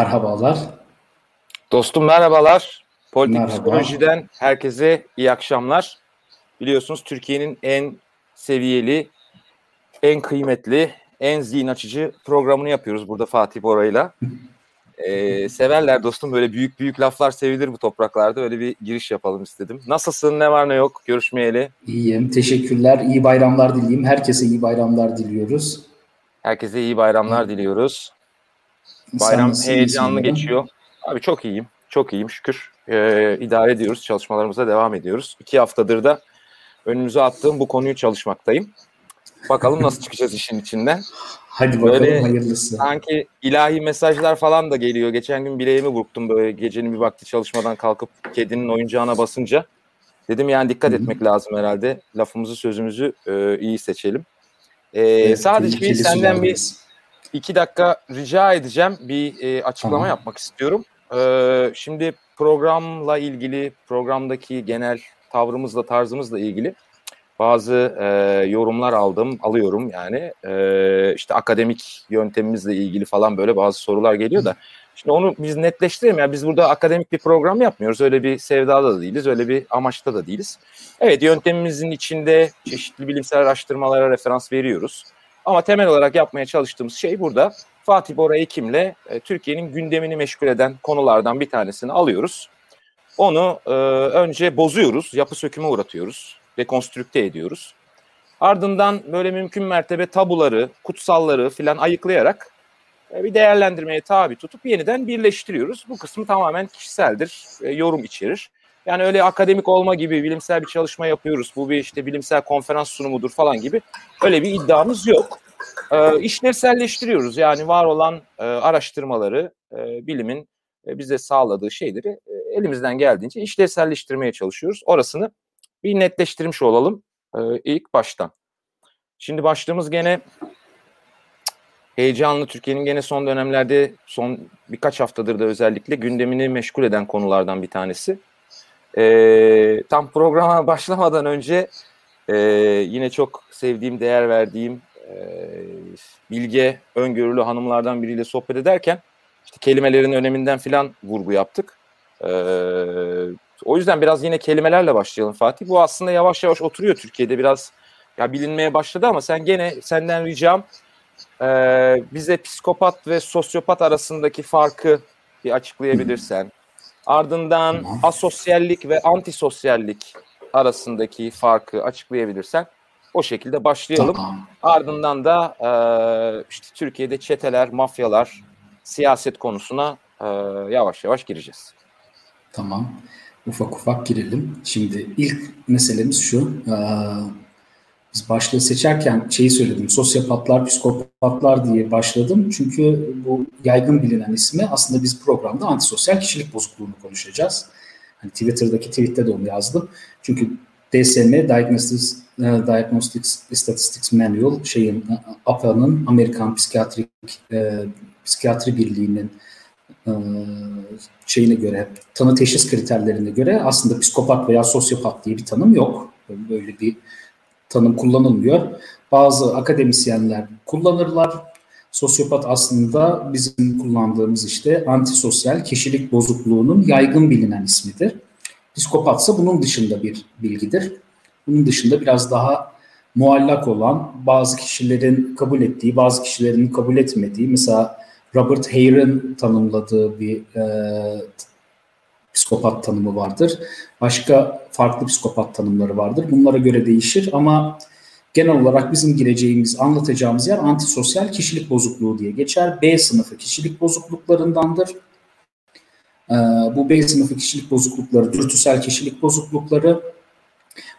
Merhabalar. Dostum merhabalar. Politik Merhaba. psikolojiden herkese iyi akşamlar. Biliyorsunuz Türkiye'nin en seviyeli, en kıymetli, en zihin açıcı programını yapıyoruz burada Fatih Bora'yla. Ee, severler dostum böyle büyük büyük laflar sevilir bu topraklarda. Öyle bir giriş yapalım istedim. Nasılsın? Ne var ne yok? Görüşmeyeli. İyiyim. Teşekkürler. İyi bayramlar dileyim. Herkese iyi bayramlar diliyoruz. Herkese iyi bayramlar diliyoruz. Bayram heyecanlı geçiyor. Abi çok iyiyim. Çok iyiyim şükür. Ee, idare ediyoruz. Çalışmalarımıza devam ediyoruz. İki haftadır da önümüze attığım bu konuyu çalışmaktayım. Bakalım nasıl çıkacağız işin içinden. Hadi bakalım böyle, hayırlısı. Sanki ilahi mesajlar falan da geliyor. Geçen gün bileğimi burktum böyle gecenin bir vakti çalışmadan kalkıp kedinin oyuncağına basınca. Dedim yani dikkat Hı-hı. etmek lazım herhalde. Lafımızı sözümüzü e, iyi seçelim. E, evet, sadece bir senden bir iki dakika rica edeceğim. Bir e, açıklama tamam. yapmak istiyorum. E, şimdi programla ilgili, programdaki genel tavrımızla, tarzımızla ilgili bazı e, yorumlar aldım, alıyorum yani. E, işte akademik yöntemimizle ilgili falan böyle bazı sorular geliyor da. Şimdi onu biz netleştirelim ya. Biz burada akademik bir program yapmıyoruz. Öyle bir sevdada da değiliz. Öyle bir amaçta da değiliz. Evet yöntemimizin içinde çeşitli bilimsel araştırmalara referans veriyoruz. Ama temel olarak yapmaya çalıştığımız şey burada Fatih Bora Ekim'le e, Türkiye'nin gündemini meşgul eden konulardan bir tanesini alıyoruz. Onu e, önce bozuyoruz, yapı söküme uğratıyoruz, rekonstrükte ediyoruz. Ardından böyle mümkün mertebe tabuları, kutsalları filan ayıklayarak e, bir değerlendirmeye tabi tutup yeniden birleştiriyoruz. Bu kısmı tamamen kişiseldir, e, yorum içerir. Yani öyle akademik olma gibi bilimsel bir çalışma yapıyoruz. Bu bir işte bilimsel konferans sunumudur falan gibi öyle bir iddiamız yok. E, işlevselleştiriyoruz. Yani var olan e, araştırmaları, e, bilimin e, bize sağladığı şeyleri e, elimizden geldiğince işlevselleştirmeye çalışıyoruz. Orasını bir netleştirmiş olalım e, ilk baştan. Şimdi başlığımız gene heyecanlı Türkiye'nin gene son dönemlerde son birkaç haftadır da özellikle gündemini meşgul eden konulardan bir tanesi. E, tam programa başlamadan önce e, yine çok sevdiğim, değer verdiğim e, bilge, öngörülü hanımlardan biriyle sohbet ederken işte kelimelerin öneminden filan vurgu yaptık. E, o yüzden biraz yine kelimelerle başlayalım Fatih. Bu aslında yavaş yavaş oturuyor Türkiye'de biraz ya bilinmeye başladı ama sen gene senden ricam e, bize psikopat ve sosyopat arasındaki farkı bir açıklayabilirsen. Ardından asosyallik ve antisosyallik arasındaki farkı açıklayabilirsen o şekilde başlayalım. Tamam. Ardından da e, işte Türkiye'de çeteler, mafyalar, siyaset konusuna e, yavaş yavaş gireceğiz. Tamam. Ufak ufak girelim. Şimdi ilk meselemiz şu. E, biz başlığı seçerken şeyi söyledim. Sosyopatlar, psikopatlar diye başladım. Çünkü bu yaygın bilinen ismi aslında biz programda antisosyal kişilik bozukluğunu konuşacağız. Hani Twitter'daki tweette de onu yazdım. Çünkü DSM, Diagnostics, uh, Diagnostics Statistics Manual, şeyin APA'nın Amerikan Psikiyatrik e, Psikiyatri Birliği'nin e, şeyine göre, tanı teşhis kriterlerine göre aslında psikopat veya sosyopat diye bir tanım yok. Böyle bir tanım kullanılmıyor. Bazı akademisyenler kullanırlar. Sosyopat aslında bizim kullandığımız işte antisosyal kişilik bozukluğunun yaygın bilinen ismidir. Psikopatsa bunun dışında bir bilgidir. Bunun dışında biraz daha muallak olan bazı kişilerin kabul ettiği, bazı kişilerin kabul etmediği, mesela Robert Hare'ın tanımladığı bir e, psikopat tanımı vardır. Başka farklı psikopat tanımları vardır. Bunlara göre değişir ama genel olarak bizim gireceğimiz, anlatacağımız yer antisosyal kişilik bozukluğu diye geçer. B sınıfı kişilik bozukluklarındandır. Ee, bu B sınıfı kişilik bozuklukları, dürtüsel kişilik bozuklukları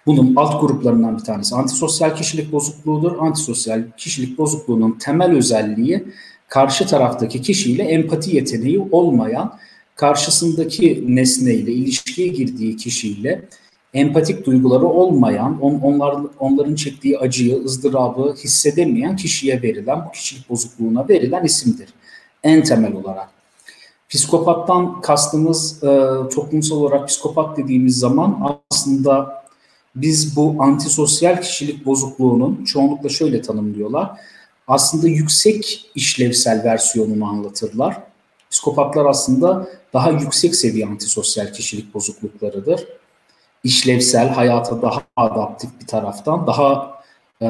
bunun alt gruplarından bir tanesi antisosyal kişilik bozukluğudur. Antisosyal kişilik bozukluğunun temel özelliği karşı taraftaki kişiyle empati yeteneği olmayan karşısındaki nesneyle ilişkiye girdiği kişiyle empatik duyguları olmayan, on, onlar, onların çektiği acıyı, ızdırabı hissedemeyen kişiye verilen, bu kişilik bozukluğuna verilen isimdir. En temel olarak. Psikopattan kastımız e, toplumsal olarak psikopat dediğimiz zaman aslında biz bu antisosyal kişilik bozukluğunun çoğunlukla şöyle tanımlıyorlar. Aslında yüksek işlevsel versiyonunu anlatırlar Psikopatlar aslında daha yüksek seviye antisosyal kişilik bozukluklarıdır. İşlevsel, hayata daha adaptif bir taraftan, daha e,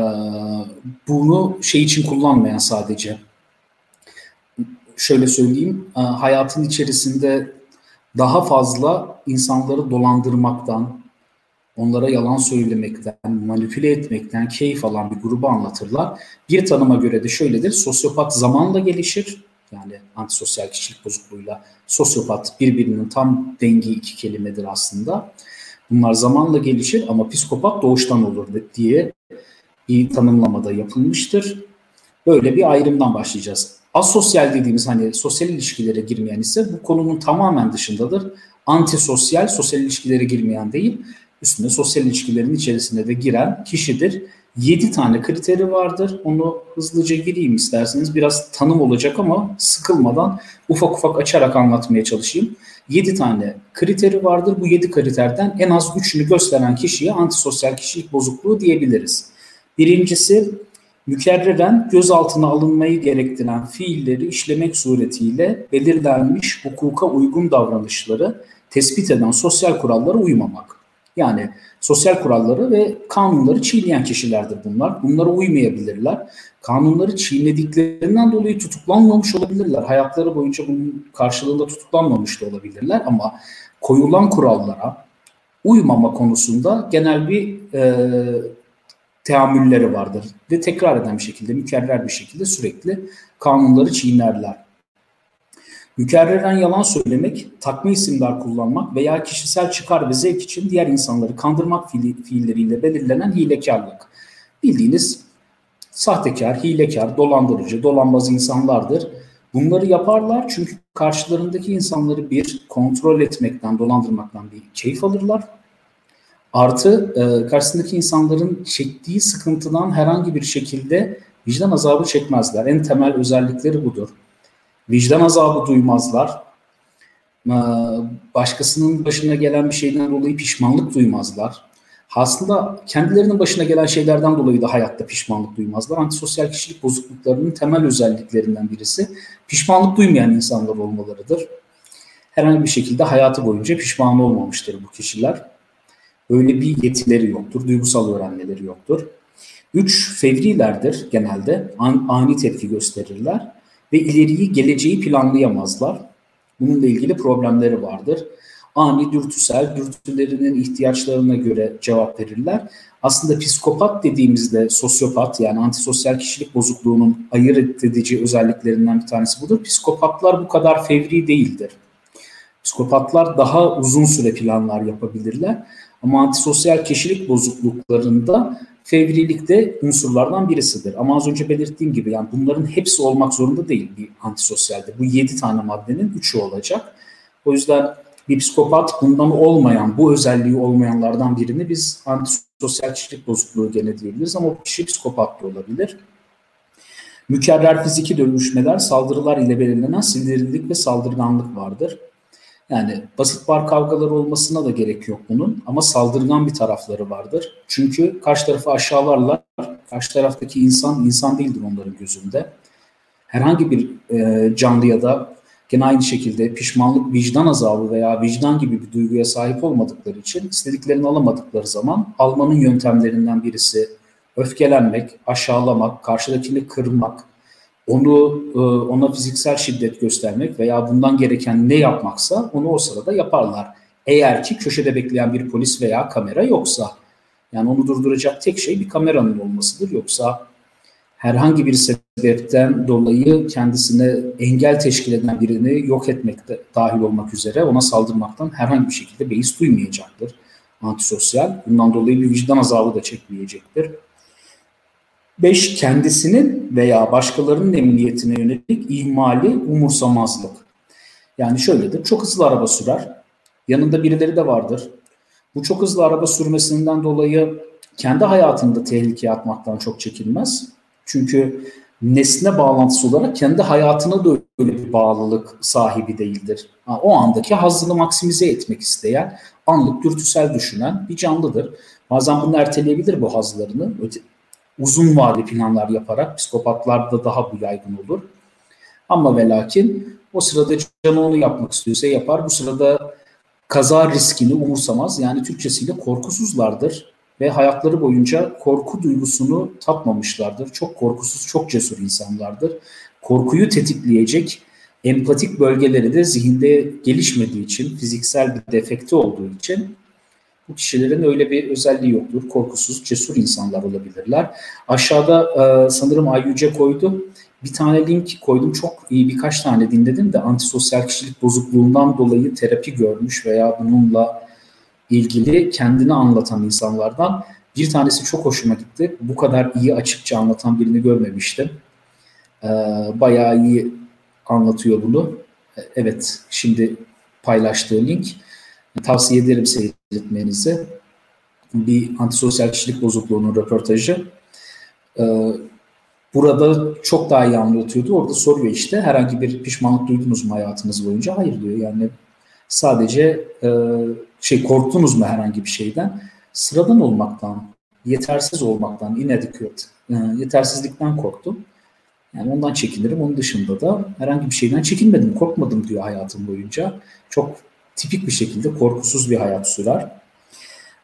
bunu şey için kullanmayan sadece. Şöyle söyleyeyim, e, hayatın içerisinde daha fazla insanları dolandırmaktan, onlara yalan söylemekten, manipüle etmekten keyif alan bir grubu anlatırlar. Bir tanıma göre de şöyledir, sosyopat zamanla gelişir, yani antisosyal kişilik bozukluğuyla sosyopat birbirinin tam dengi iki kelimedir aslında. Bunlar zamanla gelişir ama psikopat doğuştan olur diye bir tanımlamada yapılmıştır. Böyle bir ayrımdan başlayacağız. Asosyal dediğimiz hani sosyal ilişkilere girmeyen ise bu konunun tamamen dışındadır. Antisosyal, sosyal ilişkilere girmeyen değil, üstüne sosyal ilişkilerin içerisine de giren kişidir. 7 tane kriteri vardır. Onu hızlıca gireyim isterseniz. Biraz tanım olacak ama sıkılmadan ufak ufak açarak anlatmaya çalışayım. 7 tane kriteri vardır. Bu 7 kriterden en az 3'ünü gösteren kişiye antisosyal kişilik bozukluğu diyebiliriz. Birincisi mükerreren gözaltına alınmayı gerektiren fiilleri işlemek suretiyle belirlenmiş hukuka uygun davranışları tespit eden sosyal kurallara uymamak. Yani sosyal kuralları ve kanunları çiğneyen kişilerdir bunlar. Bunlara uymayabilirler. Kanunları çiğnediklerinden dolayı tutuklanmamış olabilirler. Hayatları boyunca bunun karşılığında tutuklanmamış da olabilirler ama koyulan kurallara uymama konusunda genel bir e, teamülleri vardır. Ve tekrar eden bir şekilde, mükerrer bir şekilde sürekli kanunları çiğnerler. Mükerreren yalan söylemek, takma isimler kullanmak veya kişisel çıkar ve zevk için diğer insanları kandırmak fiilleriyle belirlenen hilekarlık. Bildiğiniz sahtekar, hilekar, dolandırıcı, dolanbaz insanlardır. Bunları yaparlar çünkü karşılarındaki insanları bir kontrol etmekten, dolandırmaktan bir keyif alırlar. Artı e, karşısındaki insanların çektiği sıkıntıdan herhangi bir şekilde vicdan azabı çekmezler. En temel özellikleri budur. Vicdan azabı duymazlar. E, başkasının başına gelen bir şeyden dolayı pişmanlık duymazlar. Aslında kendilerinin başına gelen şeylerden dolayı da hayatta pişmanlık duymazlar. Antisosyal kişilik bozukluklarının temel özelliklerinden birisi pişmanlık duymayan insanlar olmalarıdır. Herhangi bir şekilde hayatı boyunca pişman olmamıştır bu kişiler. Öyle bir yetileri yoktur, duygusal öğrenmeleri yoktur. Üç, fevrilerdir genelde, ani tepki gösterirler ve ileriyi, geleceği planlayamazlar. Bununla ilgili problemleri vardır. Ani dürtüsel, dürtülerinin ihtiyaçlarına göre cevap verirler. Aslında psikopat dediğimizde sosyopat yani antisosyal kişilik bozukluğunun ayırt edici özelliklerinden bir tanesi budur. Psikopatlar bu kadar fevri değildir. Psikopatlar daha uzun süre planlar yapabilirler. Ama antisosyal kişilik bozukluklarında fevrilik de unsurlardan birisidir. Ama az önce belirttiğim gibi yani bunların hepsi olmak zorunda değil bir antisosyalde. Bu yedi tane maddenin üçü olacak. O yüzden bir psikopat bundan olmayan, bu özelliği olmayanlardan birini biz antisosyal kişilik bozukluğu gene diyebiliriz ama bu kişi psikopat da olabilir. Mükerrer fiziki dönüşmeler, saldırılar ile belirlenen sinirlilik ve saldırganlık vardır. Yani basit bar kavgaları olmasına da gerek yok bunun ama saldırgan bir tarafları vardır. Çünkü karşı tarafı aşağılarlar. Karşı taraftaki insan insan değildir onların gözünde. Herhangi bir e, canlı ya da gene aynı şekilde pişmanlık, vicdan azabı veya vicdan gibi bir duyguya sahip olmadıkları için istediklerini alamadıkları zaman almanın yöntemlerinden birisi öfkelenmek, aşağılamak, karşıdakini kırmak, onu e, ona fiziksel şiddet göstermek veya bundan gereken ne yapmaksa onu o sırada yaparlar. Eğer ki köşede bekleyen bir polis veya kamera yoksa. Yani onu durduracak tek şey bir kameranın olmasıdır. Yoksa herhangi bir sebepten dolayı kendisine engel teşkil eden birini yok etmekte dahil olmak üzere ona saldırmaktan herhangi bir şekilde beis duymayacaktır. Antisosyal. Bundan dolayı bir vicdan azabı da çekmeyecektir. 5. Kendisinin veya başkalarının emniyetine yönelik ihmali, umursamazlık. Yani şöyledir, çok hızlı araba sürer, yanında birileri de vardır. Bu çok hızlı araba sürmesinden dolayı kendi hayatında tehlikeye atmaktan çok çekinmez. Çünkü nesne bağlantısı olarak kendi hayatına da öyle bir bağlılık sahibi değildir. O andaki hazını maksimize etmek isteyen, anlık dürtüsel düşünen bir canlıdır. Bazen bunu erteleyebilir bu hazlarını uzun vadeli planlar yaparak psikopatlarda daha bu yaygın olur. Ama ve lakin o sırada canı yapmak istiyorsa yapar. Bu sırada kaza riskini umursamaz. Yani Türkçesiyle korkusuzlardır ve hayatları boyunca korku duygusunu tatmamışlardır. Çok korkusuz, çok cesur insanlardır. Korkuyu tetikleyecek empatik bölgeleri de zihinde gelişmediği için, fiziksel bir defekti olduğu için bu kişilerin öyle bir özelliği yoktur. Korkusuz, cesur insanlar olabilirler. Aşağıda e, sanırım Ayyüce koydu. Bir tane link koydum. Çok iyi birkaç tane dinledim de antisosyal kişilik bozukluğundan dolayı terapi görmüş veya bununla ilgili kendini anlatan insanlardan bir tanesi çok hoşuma gitti. Bu kadar iyi açıkça anlatan birini görmemiştim. Ee, bayağı iyi anlatıyor bunu. Evet, şimdi paylaştığı link. Tavsiye ederim seyretmenizi. Bir antisosyal kişilik bozukluğunun röportajı. Ee, burada çok daha iyi anlatıyordu. Orada soruyor işte herhangi bir pişmanlık duydunuz mu hayatınız boyunca? Hayır diyor. Yani sadece e, şey korktunuz mu herhangi bir şeyden? Sıradan olmaktan, yetersiz olmaktan, inadequate, e, yetersizlikten korktum. Yani ondan çekinirim. Onun dışında da herhangi bir şeyden çekinmedim, korkmadım diyor hayatım boyunca. Çok tipik bir şekilde korkusuz bir hayat sürer.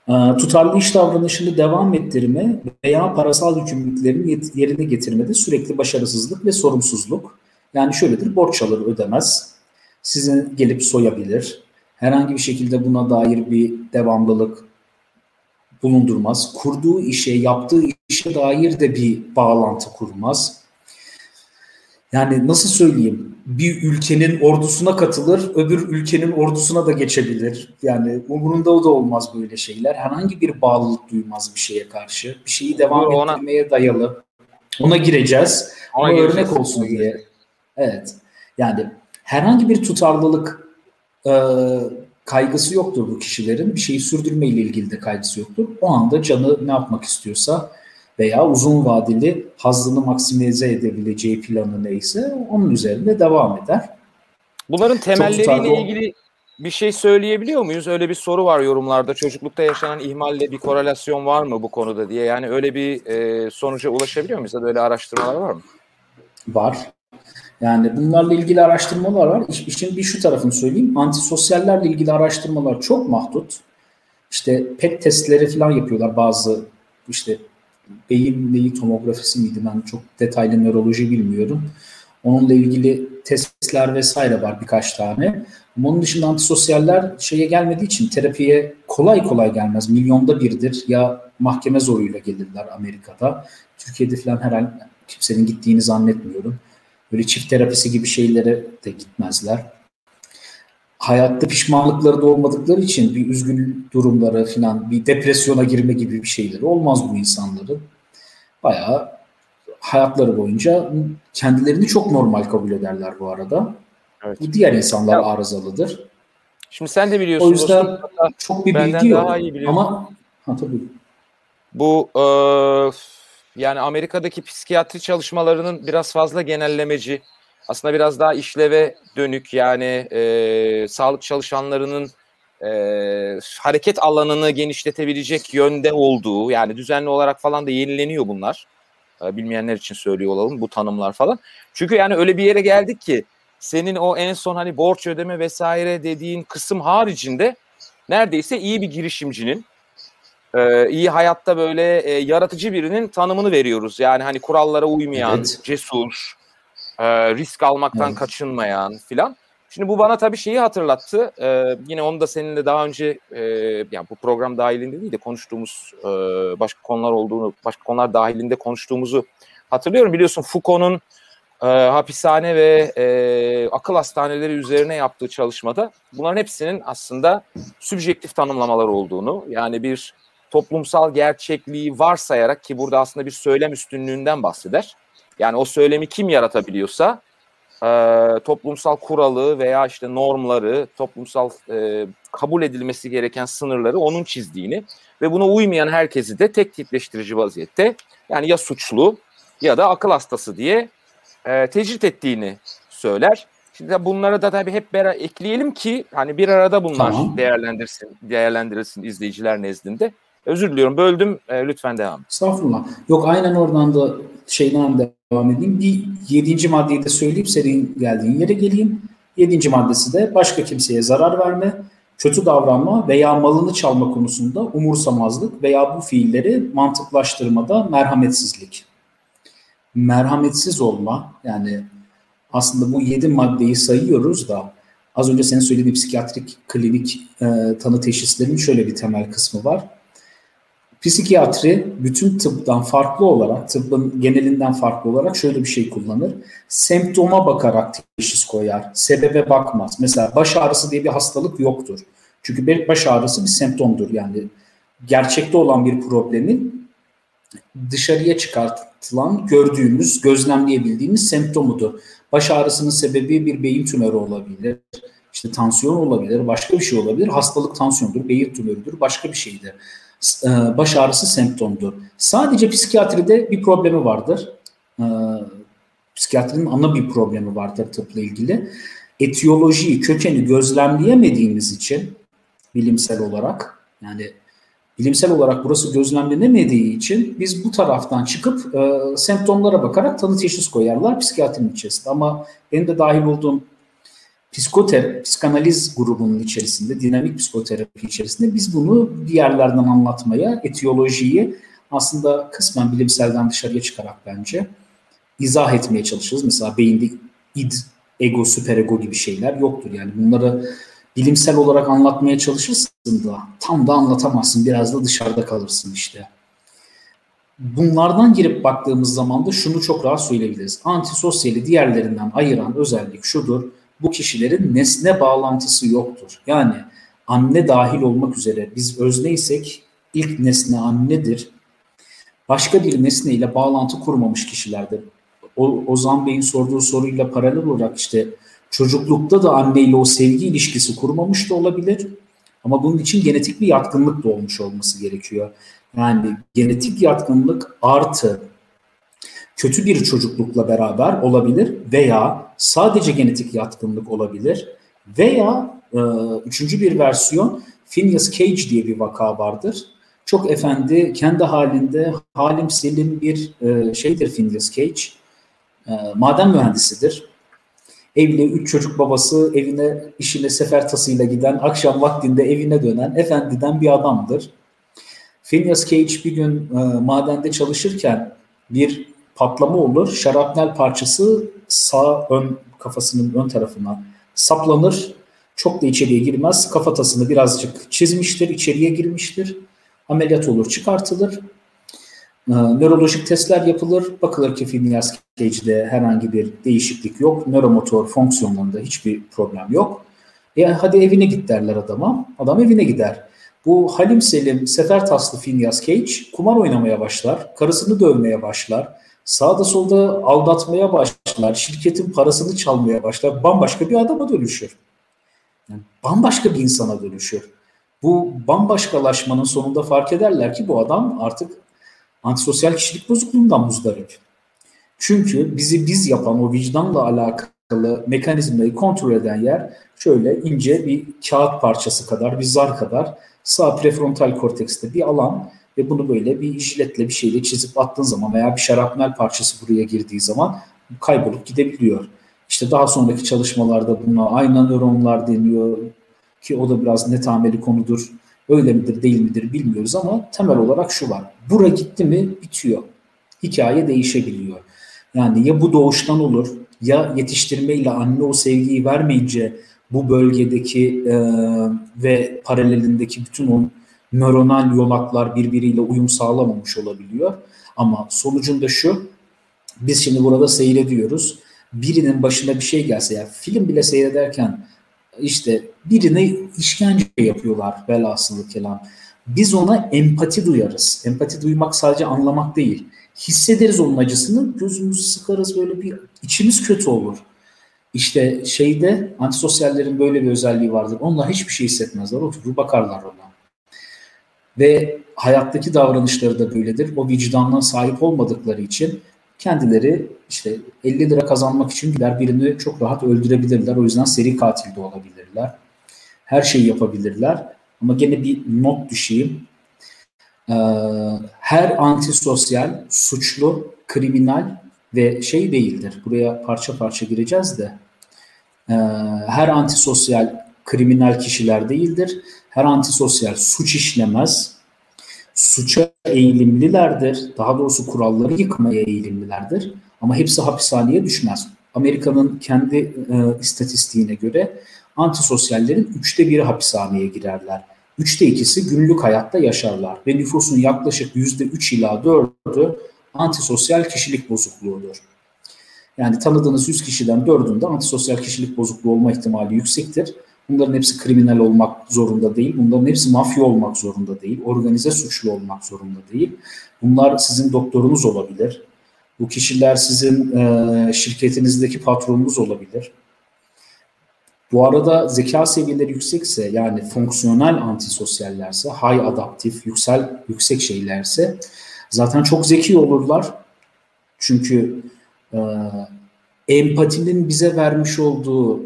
Ee, tutarlı iş davranışını devam ettirme veya parasal yükümlülüklerini yerine getirmede sürekli başarısızlık ve sorumsuzluk. Yani şöyledir, borç alır ödemez, sizi gelip soyabilir, herhangi bir şekilde buna dair bir devamlılık bulundurmaz, kurduğu işe, yaptığı işe dair de bir bağlantı kurmaz yani nasıl söyleyeyim bir ülkenin ordusuna katılır öbür ülkenin ordusuna da geçebilir. Yani umurunda o da olmaz böyle şeyler. Herhangi bir bağlılık duymaz bir şeye karşı. Bir şeyi devam ona, ettirmeye dayalı. Ona gireceğiz. Ona örnek olsun diye. Evet. Yani herhangi bir tutarlılık e, kaygısı yoktur bu kişilerin. Bir şeyi sürdürme ile ilgili de kaygısı yoktur. O anda canı ne yapmak istiyorsa veya uzun vadeli hazını maksimize edebileceği planı neyse onun üzerinde devam eder. Bunların temelleriyle ilgili bir şey söyleyebiliyor muyuz? Öyle bir soru var yorumlarda. Çocuklukta yaşanan ihmalle bir korelasyon var mı bu konuda diye. Yani öyle bir e, sonuca ulaşabiliyor muyuz? Ya da öyle araştırmalar var mı? Var. Yani bunlarla ilgili araştırmalar var. İş, işin bir şu tarafını söyleyeyim. Antisosyallerle ilgili araştırmalar çok mahdut. İşte PET testleri falan yapıyorlar bazı işte beyin neyi tomografisi miydi ben çok detaylı nöroloji bilmiyorum. Onunla ilgili testler vesaire var birkaç tane. Ama onun dışında antisosyaller şeye gelmediği için terapiye kolay kolay gelmez. Milyonda birdir ya mahkeme zoruyla gelirler Amerika'da. Türkiye'de falan herhalde kimsenin gittiğini zannetmiyorum. Böyle çift terapisi gibi şeylere de gitmezler. Hayatta pişmanlıkları da olmadıkları için bir üzgün durumları falan bir depresyona girme gibi bir şeyleri olmaz bu insanların. Bayağı hayatları boyunca kendilerini çok normal kabul ederler bu arada. Evet. Bu diğer insanlar ya, arızalıdır. Şimdi sen de biliyorsun. O yüzden dostum, çok bir bilgi yok. Daha iyi Ama ha, tabii. Bu e, yani Amerika'daki psikiyatri çalışmalarının biraz fazla genellemeci. Aslında biraz daha işleve dönük yani e, sağlık çalışanlarının e, hareket alanını genişletebilecek yönde olduğu yani düzenli olarak falan da yenileniyor bunlar. E, bilmeyenler için söylüyor olalım bu tanımlar falan. Çünkü yani öyle bir yere geldik ki senin o en son hani borç ödeme vesaire dediğin kısım haricinde neredeyse iyi bir girişimcinin e, iyi hayatta böyle e, yaratıcı birinin tanımını veriyoruz. Yani hani kurallara uymayan, evet. cesur, e, risk almaktan evet. kaçınmayan filan. Şimdi bu bana tabii şeyi hatırlattı. Ee, yine onu da seninle daha önce e, yani bu program dahilinde değil de konuştuğumuz e, başka konular olduğunu, başka konular dahilinde konuştuğumuzu hatırlıyorum. Biliyorsun Foucault'un e, hapishane ve e, akıl hastaneleri üzerine yaptığı çalışmada bunların hepsinin aslında sübjektif tanımlamalar olduğunu yani bir toplumsal gerçekliği varsayarak ki burada aslında bir söylem üstünlüğünden bahseder. Yani o söylemi kim yaratabiliyorsa e, toplumsal kuralı veya işte normları, toplumsal e, kabul edilmesi gereken sınırları onun çizdiğini ve buna uymayan herkesi de tek tipleştirici vaziyette yani ya suçlu ya da akıl hastası diye e, tecrit ettiğini söyler. Şimdi bunlara da tabii hep beraber ekleyelim ki hani bir arada bunlar tamam. değerlendirsin, değerlendirilsin izleyiciler nezdinde. Özür diliyorum böldüm e, lütfen devam. Estağfurullah. Yok aynen oradan da şeyden devam edeyim. Bir yedinci maddeyi de söyleyip senin geldiğin yere geleyim. Yedinci maddesi de başka kimseye zarar verme, kötü davranma veya malını çalma konusunda umursamazlık veya bu fiilleri mantıklaştırmada merhametsizlik. Merhametsiz olma yani aslında bu yedi maddeyi sayıyoruz da az önce senin söylediğin psikiyatrik klinik e, tanı teşhislerinin şöyle bir temel kısmı var. Psikiyatri bütün tıptan farklı olarak, tıbbın genelinden farklı olarak şöyle bir şey kullanır. Semptoma bakarak teşhis koyar, sebebe bakmaz. Mesela baş ağrısı diye bir hastalık yoktur. Çünkü baş ağrısı bir semptomdur. Yani gerçekte olan bir problemin dışarıya çıkartılan, gördüğümüz, gözlemleyebildiğimiz semptomudur. Baş ağrısının sebebi bir beyin tümörü olabilir, işte tansiyon olabilir, başka bir şey olabilir. Hastalık tansiyondur, beyin tümörüdür, başka bir şeydir. E, baş ağrısı semptomdur. Sadece psikiyatride bir problemi vardır. E, psikiyatrinin ana bir problemi vardır tıpla ilgili. Etiyolojiyi, kökeni gözlemleyemediğimiz için bilimsel olarak yani bilimsel olarak burası gözlemlenemediği için biz bu taraftan çıkıp e, semptomlara bakarak tanı teşhis koyarlar psikiyatrinin içerisinde. Ama benim de dahil olduğum psikoterapi, psikanaliz grubunun içerisinde, dinamik psikoterapi içerisinde biz bunu diğerlerden anlatmaya, etiyolojiyi aslında kısmen bilimselden dışarıya çıkarak bence izah etmeye çalışırız. Mesela beyinde id, ego, süperego gibi şeyler yoktur. Yani bunları bilimsel olarak anlatmaya çalışırsın da tam da anlatamazsın. Biraz da dışarıda kalırsın işte. Bunlardan girip baktığımız zaman da şunu çok rahat söyleyebiliriz. Antisosyali diğerlerinden ayıran özellik şudur bu kişilerin nesne bağlantısı yoktur. Yani anne dahil olmak üzere biz özneysek ilk nesne annedir. Başka bir nesne ile bağlantı kurmamış kişilerdir. O, Ozan Bey'in sorduğu soruyla paralel olarak işte çocuklukta da anneyle o sevgi ilişkisi kurmamış da olabilir. Ama bunun için genetik bir yatkınlık da olmuş olması gerekiyor. Yani genetik yatkınlık artı kötü bir çocuklukla beraber olabilir veya sadece genetik yatkınlık olabilir veya e, üçüncü bir versiyon Phineas Cage diye bir vaka vardır. Çok efendi, kendi halinde halim selim bir e, şeydir Phineas Cage. E, maden mühendisidir. Evli üç çocuk babası evine işine sefer tasıyla giden, akşam vaktinde evine dönen efendiden bir adamdır. Phineas Cage bir gün e, madende çalışırken bir patlama olur. Şarapnel parçası sağ ön kafasının ön tarafına saplanır. Çok da içeriye girmez. Kafatasını birazcık çizmiştir, içeriye girmiştir. Ameliyat olur, çıkartılır. Ee, nörolojik testler yapılır. Bakılır ki Phineas Cage'de herhangi bir değişiklik yok. Nöromotor fonksiyonlarında hiçbir problem yok. E hadi evine git derler adama. Adam evine gider. Bu Halim Selim Sefer Taslı Phineas Cage kumar oynamaya başlar. Karısını dövmeye başlar sağda solda aldatmaya başlar, şirketin parasını çalmaya başlar, bambaşka bir adama dönüşür. Yani bambaşka bir insana dönüşür. Bu bambaşkalaşmanın sonunda fark ederler ki bu adam artık antisosyal kişilik bozukluğundan muzdarip. Çünkü bizi biz yapan o vicdanla alakalı mekanizmayı kontrol eden yer şöyle ince bir kağıt parçası kadar, bir zar kadar sağ prefrontal kortekste bir alan ve bunu böyle bir jiletle bir şeyle çizip attığın zaman veya bir şarapnel parçası buraya girdiği zaman kaybolup gidebiliyor. İşte daha sonraki çalışmalarda buna ayna nöronlar deniyor ki o da biraz netameli konudur. Öyle midir değil midir bilmiyoruz ama temel olarak şu var. Bura gitti mi bitiyor. Hikaye değişebiliyor. Yani ya bu doğuştan olur ya yetiştirmeyle anne o sevgiyi vermeyince bu bölgedeki e, ve paralelindeki bütün o nöronal yolaklar birbiriyle uyum sağlamamış olabiliyor. Ama sonucunda şu, biz şimdi burada seyrediyoruz. Birinin başına bir şey gelse ya film bile seyrederken işte birine işkence yapıyorlar velhasılı kelam. Biz ona empati duyarız. Empati duymak sadece anlamak değil. Hissederiz onun acısını, gözümüzü sıkarız böyle bir içimiz kötü olur. İşte şeyde antisosyallerin böyle bir özelliği vardır. Onlar hiçbir şey hissetmezler. Oturur bakarlar ona. Ve hayattaki davranışları da böyledir. O vicdandan sahip olmadıkları için kendileri işte 50 lira kazanmak için gider birini çok rahat öldürebilirler. O yüzden seri katil de olabilirler. Her şeyi yapabilirler. Ama gene bir not düşeyim. Ee, her antisosyal, suçlu, kriminal ve şey değildir. Buraya parça parça gireceğiz de e, her antisosyal kriminal kişiler değildir. Her antisosyal suç işlemez. Suça eğilimlilerdir. Daha doğrusu kuralları yıkmaya eğilimlilerdir. Ama hepsi hapishaneye düşmez. Amerika'nın kendi e, istatistiğine göre antisosyallerin üçte biri hapishaneye girerler. Üçte ikisi günlük hayatta yaşarlar ve nüfusun yaklaşık yüzde üç ila dördü antisosyal kişilik bozukluğudur. Yani tanıdığınız 100 kişiden dördünde antisosyal kişilik bozukluğu olma ihtimali yüksektir. Bunların hepsi kriminal olmak zorunda değil. Bunların hepsi mafya olmak zorunda değil. Organize suçlu olmak zorunda değil. Bunlar sizin doktorunuz olabilir. Bu kişiler sizin e, şirketinizdeki patronunuz olabilir. Bu arada zeka seviyeleri yüksekse yani fonksiyonel antisosyallerse, high adaptif, yüksel, yüksek şeylerse zaten çok zeki olurlar. Çünkü e, empatinin bize vermiş olduğu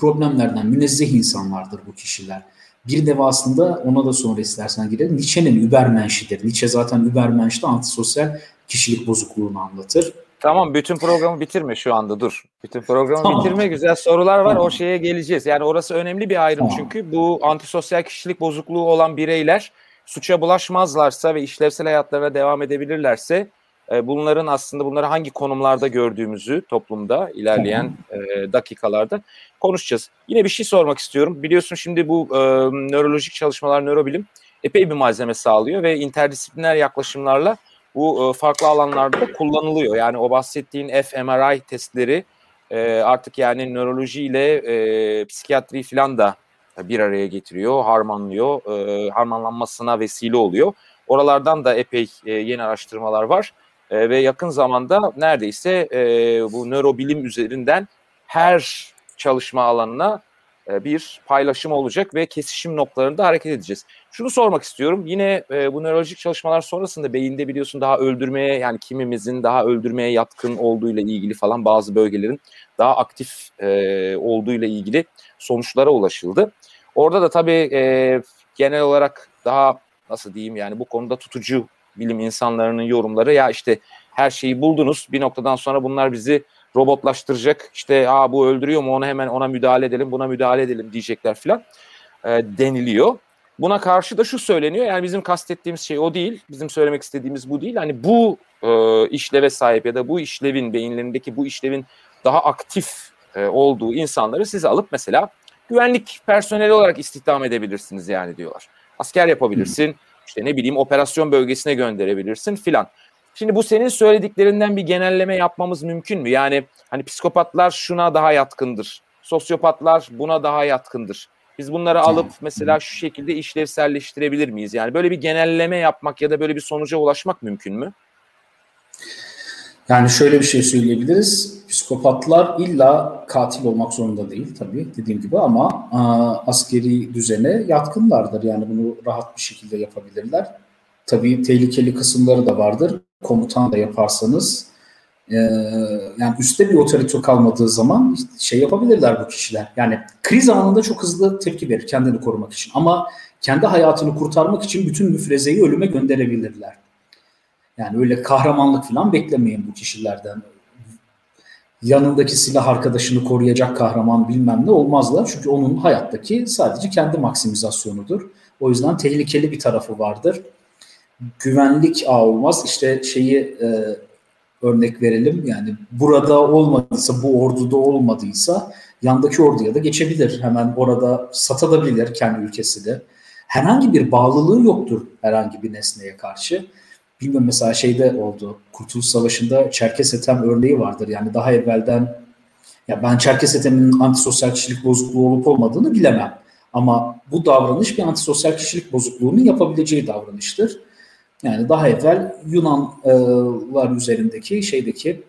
problemlerden münezzeh insanlardır bu kişiler. Bir de aslında ona da sonra istersen girelim. Nietzsche'nin Übermensch'idir. Nietzsche zaten Übermensch'te antisosyal kişilik bozukluğunu anlatır. Tamam bütün programı bitirme şu anda dur. Bütün programı tamam. bitirme güzel sorular var tamam. o şeye geleceğiz. Yani orası önemli bir ayrım tamam. çünkü bu antisosyal kişilik bozukluğu olan bireyler suça bulaşmazlarsa ve işlevsel hayatlarına devam edebilirlerse e, bunların aslında bunları hangi konumlarda gördüğümüzü toplumda ilerleyen e, dakikalarda konuşacağız. Yine bir şey sormak istiyorum. Biliyorsun şimdi bu e, nörolojik çalışmalar, nörobilim epey bir malzeme sağlıyor ve interdisipliner yaklaşımlarla bu e, farklı alanlarda kullanılıyor. Yani o bahsettiğin fMRI testleri e, artık yani nöroloji ile e, psikiyatri falan da bir araya getiriyor, harmanlıyor, e, harmanlanmasına vesile oluyor. Oralardan da epey e, yeni araştırmalar var e, ve yakın zamanda neredeyse e, bu nörobilim üzerinden her çalışma alanına e, bir paylaşım olacak ve kesişim noktalarında hareket edeceğiz. Şunu sormak istiyorum. Yine e, bu nörolojik çalışmalar sonrasında beyinde biliyorsun daha öldürmeye yani kimimizin daha öldürmeye yatkın olduğuyla ilgili falan bazı bölgelerin daha aktif e, olduğuyla ilgili sonuçlara ulaşıldı. Orada da tabii e, genel olarak daha nasıl diyeyim yani bu konuda tutucu bilim insanlarının yorumları ya işte her şeyi buldunuz bir noktadan sonra bunlar bizi robotlaştıracak işte Aa, bu öldürüyor mu onu hemen ona müdahale edelim buna müdahale edelim diyecekler filan e, deniliyor. Buna karşı da şu söyleniyor yani bizim kastettiğimiz şey o değil bizim söylemek istediğimiz bu değil hani bu e, işleve sahip ya da bu işlevin beyinlerindeki bu işlevin daha aktif e, olduğu insanları siz alıp mesela güvenlik personeli olarak istihdam edebilirsiniz yani diyorlar. Asker yapabilirsin, işte ne bileyim operasyon bölgesine gönderebilirsin filan. Şimdi bu senin söylediklerinden bir genelleme yapmamız mümkün mü? Yani hani psikopatlar şuna daha yatkındır. Sosyopatlar buna daha yatkındır. Biz bunları alıp mesela şu şekilde işlevselleştirebilir miyiz? Yani böyle bir genelleme yapmak ya da böyle bir sonuca ulaşmak mümkün mü? Yani şöyle bir şey söyleyebiliriz. Psikopatlar illa katil olmak zorunda değil tabii dediğim gibi ama a, askeri düzene yatkınlardır. Yani bunu rahat bir şekilde yapabilirler. Tabii tehlikeli kısımları da vardır. Komutan da yaparsanız e, yani üstte bir otorite kalmadığı zaman şey yapabilirler bu kişiler. Yani kriz anında çok hızlı tepki verir kendini korumak için. Ama kendi hayatını kurtarmak için bütün müfrezeyi ölüme gönderebilirler. Yani öyle kahramanlık falan beklemeyin bu kişilerden. Yanındaki silah arkadaşını koruyacak kahraman bilmem ne olmazlar. Çünkü onun hayattaki sadece kendi maksimizasyonudur. O yüzden tehlikeli bir tarafı vardır. Güvenlik ağ olmaz. İşte şeyi e, örnek verelim. Yani burada olmadıysa, bu orduda olmadıysa yandaki orduya da geçebilir. Hemen orada satabilir kendi ülkesi de. Herhangi bir bağlılığı yoktur herhangi bir nesneye karşı bilmiyorum mesela şeyde oldu. Kurtuluş Savaşı'nda Çerkes Etem örneği vardır. Yani daha evvelden ya ben Çerkes Etem'in antisosyal kişilik bozukluğu olup olmadığını bilemem. Ama bu davranış bir antisosyal kişilik bozukluğunun yapabileceği davranıştır. Yani daha evvel Yunanlar üzerindeki şeydeki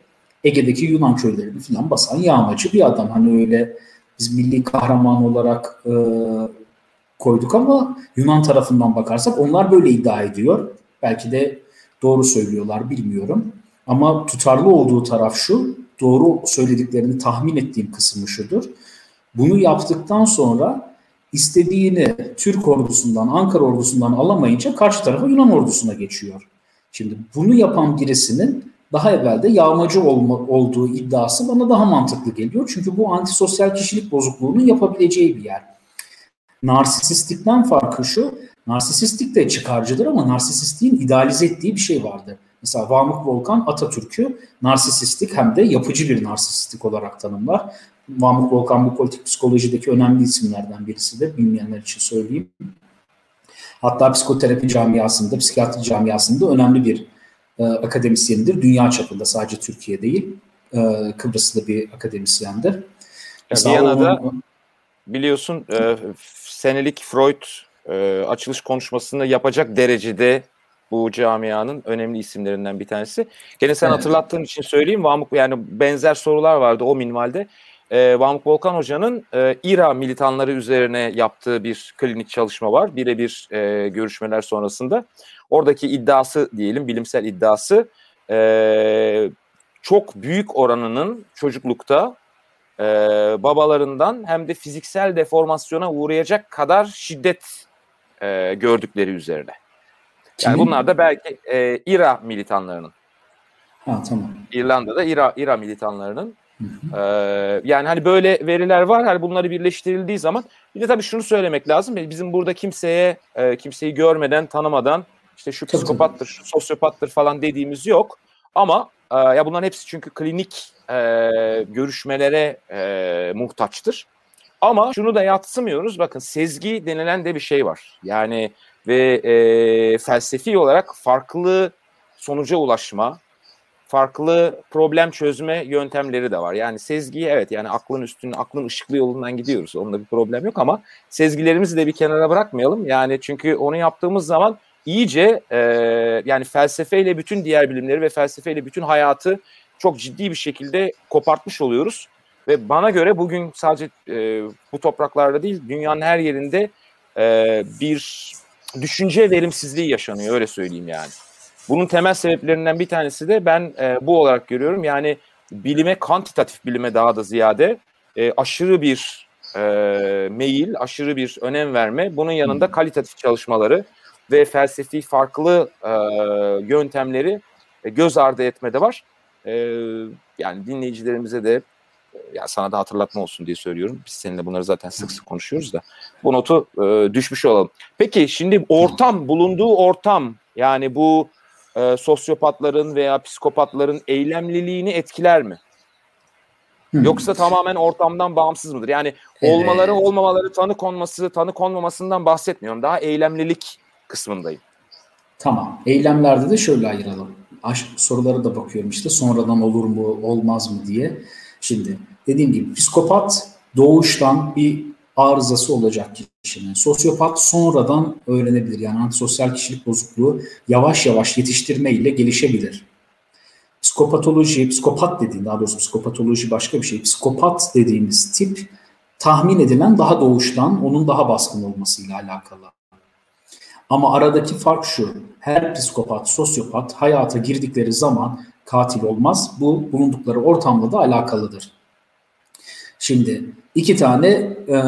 Ege'deki Yunan köylerini falan basan yağmacı bir adam. Hani öyle biz milli kahraman olarak e, koyduk ama Yunan tarafından bakarsak onlar böyle iddia ediyor. Belki de doğru söylüyorlar bilmiyorum. Ama tutarlı olduğu taraf şu, doğru söylediklerini tahmin ettiğim kısmı şudur. Bunu yaptıktan sonra istediğini Türk ordusundan, Ankara ordusundan alamayınca karşı tarafa Yunan ordusuna geçiyor. Şimdi bunu yapan birisinin daha evvel de yağmacı olma, olduğu iddiası bana daha mantıklı geliyor. Çünkü bu antisosyal kişilik bozukluğunun yapabileceği bir yer. Narsisistikten farkı şu, narsisistik de çıkarcıdır ama narsisistliğin idealize ettiği bir şey vardır. Mesela Vamuk Volkan Atatürk'ü narsisistik hem de yapıcı bir narsisistik olarak tanımlar. Vamuk Volkan bu politik psikolojideki önemli isimlerden birisidir. Bilmeyenler için söyleyeyim. Hatta psikoterapi camiasında, psikiyatri camiasında önemli bir e, akademisyendir. Dünya çapında sadece Türkiye değil. E, Kıbrıslı bir akademisyendir. Ya Viyana'da onun, biliyorsun e, senelik Freud e, açılış konuşmasını yapacak derecede bu camianın önemli isimlerinden bir tanesi. Gene sen evet. hatırlattığın için söyleyeyim. Vamuk yani benzer sorular vardı o minvalde. E, Vamuk Volkan Hoca'nın e, İRA militanları üzerine yaptığı bir klinik çalışma var. Birebir e, görüşmeler sonrasında. Oradaki iddiası diyelim, bilimsel iddiası e, çok büyük oranının çocuklukta e, babalarından hem de fiziksel deformasyona uğrayacak kadar şiddet e, gördükleri üzerine. Yani Kimin? bunlar da belki e, İRA militanlarının. Ha tamam. İrlanda'da İRA, İRA militanlarının Ee, yani hani böyle veriler var. Hani bunları birleştirildiği zaman bir de tabii şunu söylemek lazım. Bizim burada kimseye e, kimseyi görmeden, tanımadan işte şu psikopattır, şu sosyopattır falan dediğimiz yok. Ama e, ya bunların hepsi çünkü klinik e, görüşmelere e, muhtaçtır. Ama şunu da yatsımıyoruz. Bakın sezgi denilen de bir şey var. Yani ve e, felsefi olarak farklı sonuca ulaşma, farklı problem çözme yöntemleri de var. Yani sezgiyi evet yani aklın üstüne, aklın ışıklı yolundan gidiyoruz. Onda bir problem yok ama sezgilerimizi de bir kenara bırakmayalım. Yani çünkü onu yaptığımız zaman iyice e, yani felsefeyle bütün diğer bilimleri ve felsefeyle bütün hayatı çok ciddi bir şekilde kopartmış oluyoruz. Ve bana göre bugün sadece e, bu topraklarda değil dünyanın her yerinde e, bir düşünce verimsizliği yaşanıyor öyle söyleyeyim yani. Bunun temel sebeplerinden bir tanesi de ben e, bu olarak görüyorum. Yani bilime, kantitatif bilime daha da ziyade e, aşırı bir e, meyil, aşırı bir önem verme. Bunun yanında kalitatif çalışmaları ve felsefi farklı e, yöntemleri e, göz ardı etme de var. E, yani dinleyicilerimize de ya sana da hatırlatma olsun diye söylüyorum. Biz seninle bunları zaten sık sık konuşuyoruz da bu notu e, düşmüş olalım. Peki şimdi ortam, bulunduğu ortam yani bu e, sosyopatların veya psikopatların eylemliliğini etkiler mi? Yoksa tamamen ortamdan bağımsız mıdır? Yani olmaları olmamaları tanı konması tanı konmamasından bahsetmiyorum. Daha eylemlilik kısmındayım. Tamam. Eylemlerde de şöyle ayıralım. Aşk sorulara da bakıyorum işte sonradan olur mu olmaz mı diye. Şimdi dediğim gibi psikopat doğuştan bir arızası olacak kişinin. Sosyopat sonradan öğrenebilir. Yani antisosyal kişilik bozukluğu yavaş yavaş yetiştirme ile gelişebilir. Psikopatoloji, psikopat dediğim daha doğrusu psikopatoloji başka bir şey. Psikopat dediğimiz tip tahmin edilen daha doğuştan onun daha baskın olmasıyla alakalı. Ama aradaki fark şu. Her psikopat, sosyopat hayata girdikleri zaman katil olmaz. Bu bulundukları ortamla da alakalıdır. Şimdi iki tane e,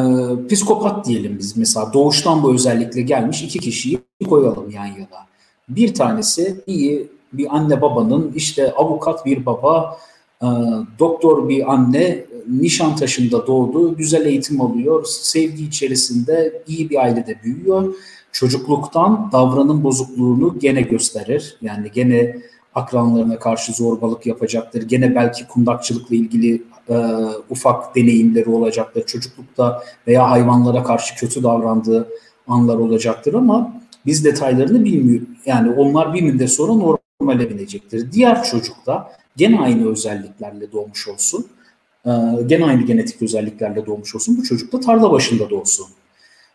psikopat diyelim biz mesela doğuştan bu özellikle gelmiş iki kişiyi koyalım yan yana. Bir tanesi iyi bir anne babanın işte avukat bir baba, e, doktor bir anne Nişantaşı'nda doğdu, güzel eğitim alıyor, sevgi içerisinde iyi bir ailede büyüyor. Çocukluktan davranım bozukluğunu gene gösterir. Yani gene akranlarına karşı zorbalık yapacaktır. Gene belki kundakçılıkla ilgili e, ufak deneyimleri olacaktır. Çocuklukta veya hayvanlara karşı kötü davrandığı anlar olacaktır ama biz detaylarını bilmiyor. Yani onlar bir müddet sonra normale binecektir. Diğer çocukta gene aynı özelliklerle doğmuş olsun. E, gene aynı genetik özelliklerle doğmuş olsun. Bu çocuk da tarla başında doğsun.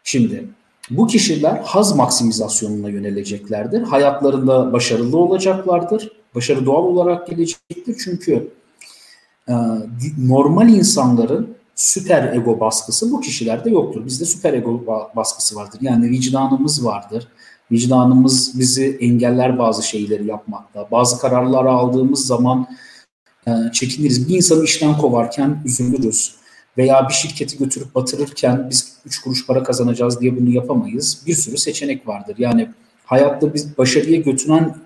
Şimdi bu kişiler haz maksimizasyonuna yöneleceklerdir. Hayatlarında başarılı olacaklardır. Başarı doğal olarak gelecektir. Çünkü e, normal insanların süper ego baskısı bu kişilerde yoktur. Bizde süper ego baskısı vardır. Yani vicdanımız vardır. Vicdanımız bizi engeller bazı şeyleri yapmakta. Bazı kararları aldığımız zaman e, çekiniriz. Bir insanı işten kovarken üzülürüz veya bir şirketi götürüp batırırken biz 3 kuruş para kazanacağız diye bunu yapamayız. Bir sürü seçenek vardır. Yani hayatta biz başarıya götüren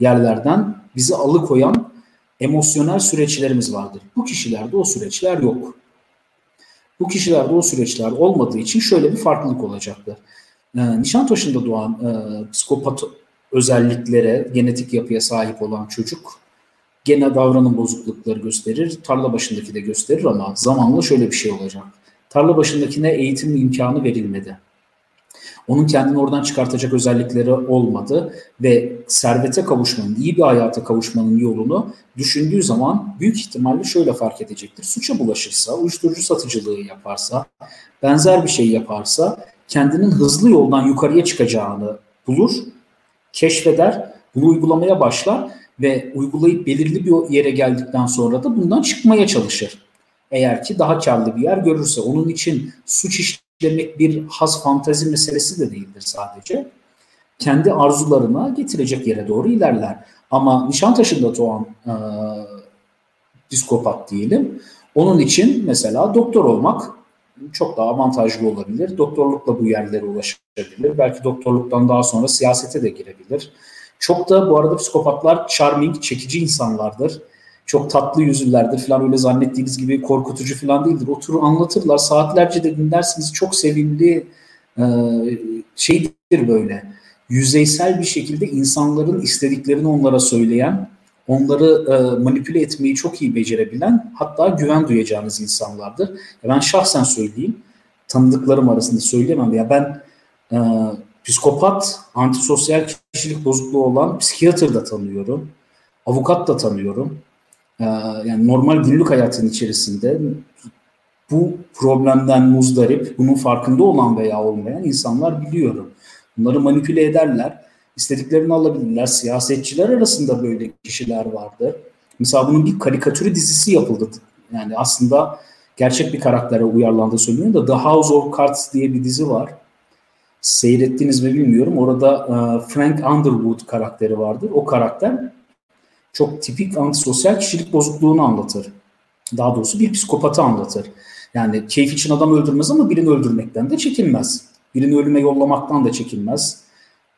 yerlerden bizi alıkoyan emosyonel süreçlerimiz vardır. Bu kişilerde o süreçler yok. Bu kişilerde o süreçler olmadığı için şöyle bir farklılık olacaktır. Ee, Nişantaşı'nda doğan e, psikopat özelliklere, genetik yapıya sahip olan çocuk gene davranım bozuklukları gösterir. Tarla başındaki de gösterir ama zamanla şöyle bir şey olacak. Tarla başındakine eğitim imkanı verilmedi. Onun kendini oradan çıkartacak özellikleri olmadı ve servete kavuşmanın, iyi bir hayata kavuşmanın yolunu düşündüğü zaman büyük ihtimalle şöyle fark edecektir. Suça bulaşırsa, uyuşturucu satıcılığı yaparsa, benzer bir şey yaparsa kendinin hızlı yoldan yukarıya çıkacağını bulur, keşfeder, bunu uygulamaya başlar ve uygulayıp belirli bir yere geldikten sonra da bundan çıkmaya çalışır. Eğer ki daha karlı bir yer görürse. Onun için suç işlemek bir has fantazi meselesi de değildir sadece. Kendi arzularına getirecek yere doğru ilerler. Ama Nişantaşı'nda doğan e, psikopat diyelim. Onun için mesela doktor olmak çok daha avantajlı olabilir. Doktorlukla bu yerlere ulaşabilir. Belki doktorluktan daha sonra siyasete de girebilir. Çok da bu arada psikopatlar charming, çekici insanlardır. Çok tatlı yüzlülerdir falan öyle zannettiğiniz gibi korkutucu falan değildir. Oturur anlatırlar. Saatlerce de dinlersiniz. Çok sevimli e, şeydir böyle. Yüzeysel bir şekilde insanların istediklerini onlara söyleyen, onları e, manipüle etmeyi çok iyi becerebilen, hatta güven duyacağınız insanlardır. Ben şahsen söyleyeyim, tanıdıklarım arasında söyleyemem. Ya ben e, Psikopat, antisosyal kişilik bozukluğu olan psikiyatr da tanıyorum. Avukat da tanıyorum. Ee, yani normal günlük hayatın içerisinde bu problemden muzdarip, bunun farkında olan veya olmayan insanlar biliyorum. Bunları manipüle ederler. istediklerini alabilirler. Siyasetçiler arasında böyle kişiler vardır. Mesela bunun bir karikatürü dizisi yapıldı. Yani aslında gerçek bir karaktere uyarlandığı söyleniyor da The House of Cards diye bir dizi var seyrettiniz mi bilmiyorum. Orada e, Frank Underwood karakteri vardır. O karakter çok tipik antisosyal kişilik bozukluğunu anlatır. Daha doğrusu bir psikopatı anlatır. Yani keyif için adam öldürmez ama birini öldürmekten de çekinmez. Birini ölüme yollamaktan da çekinmez.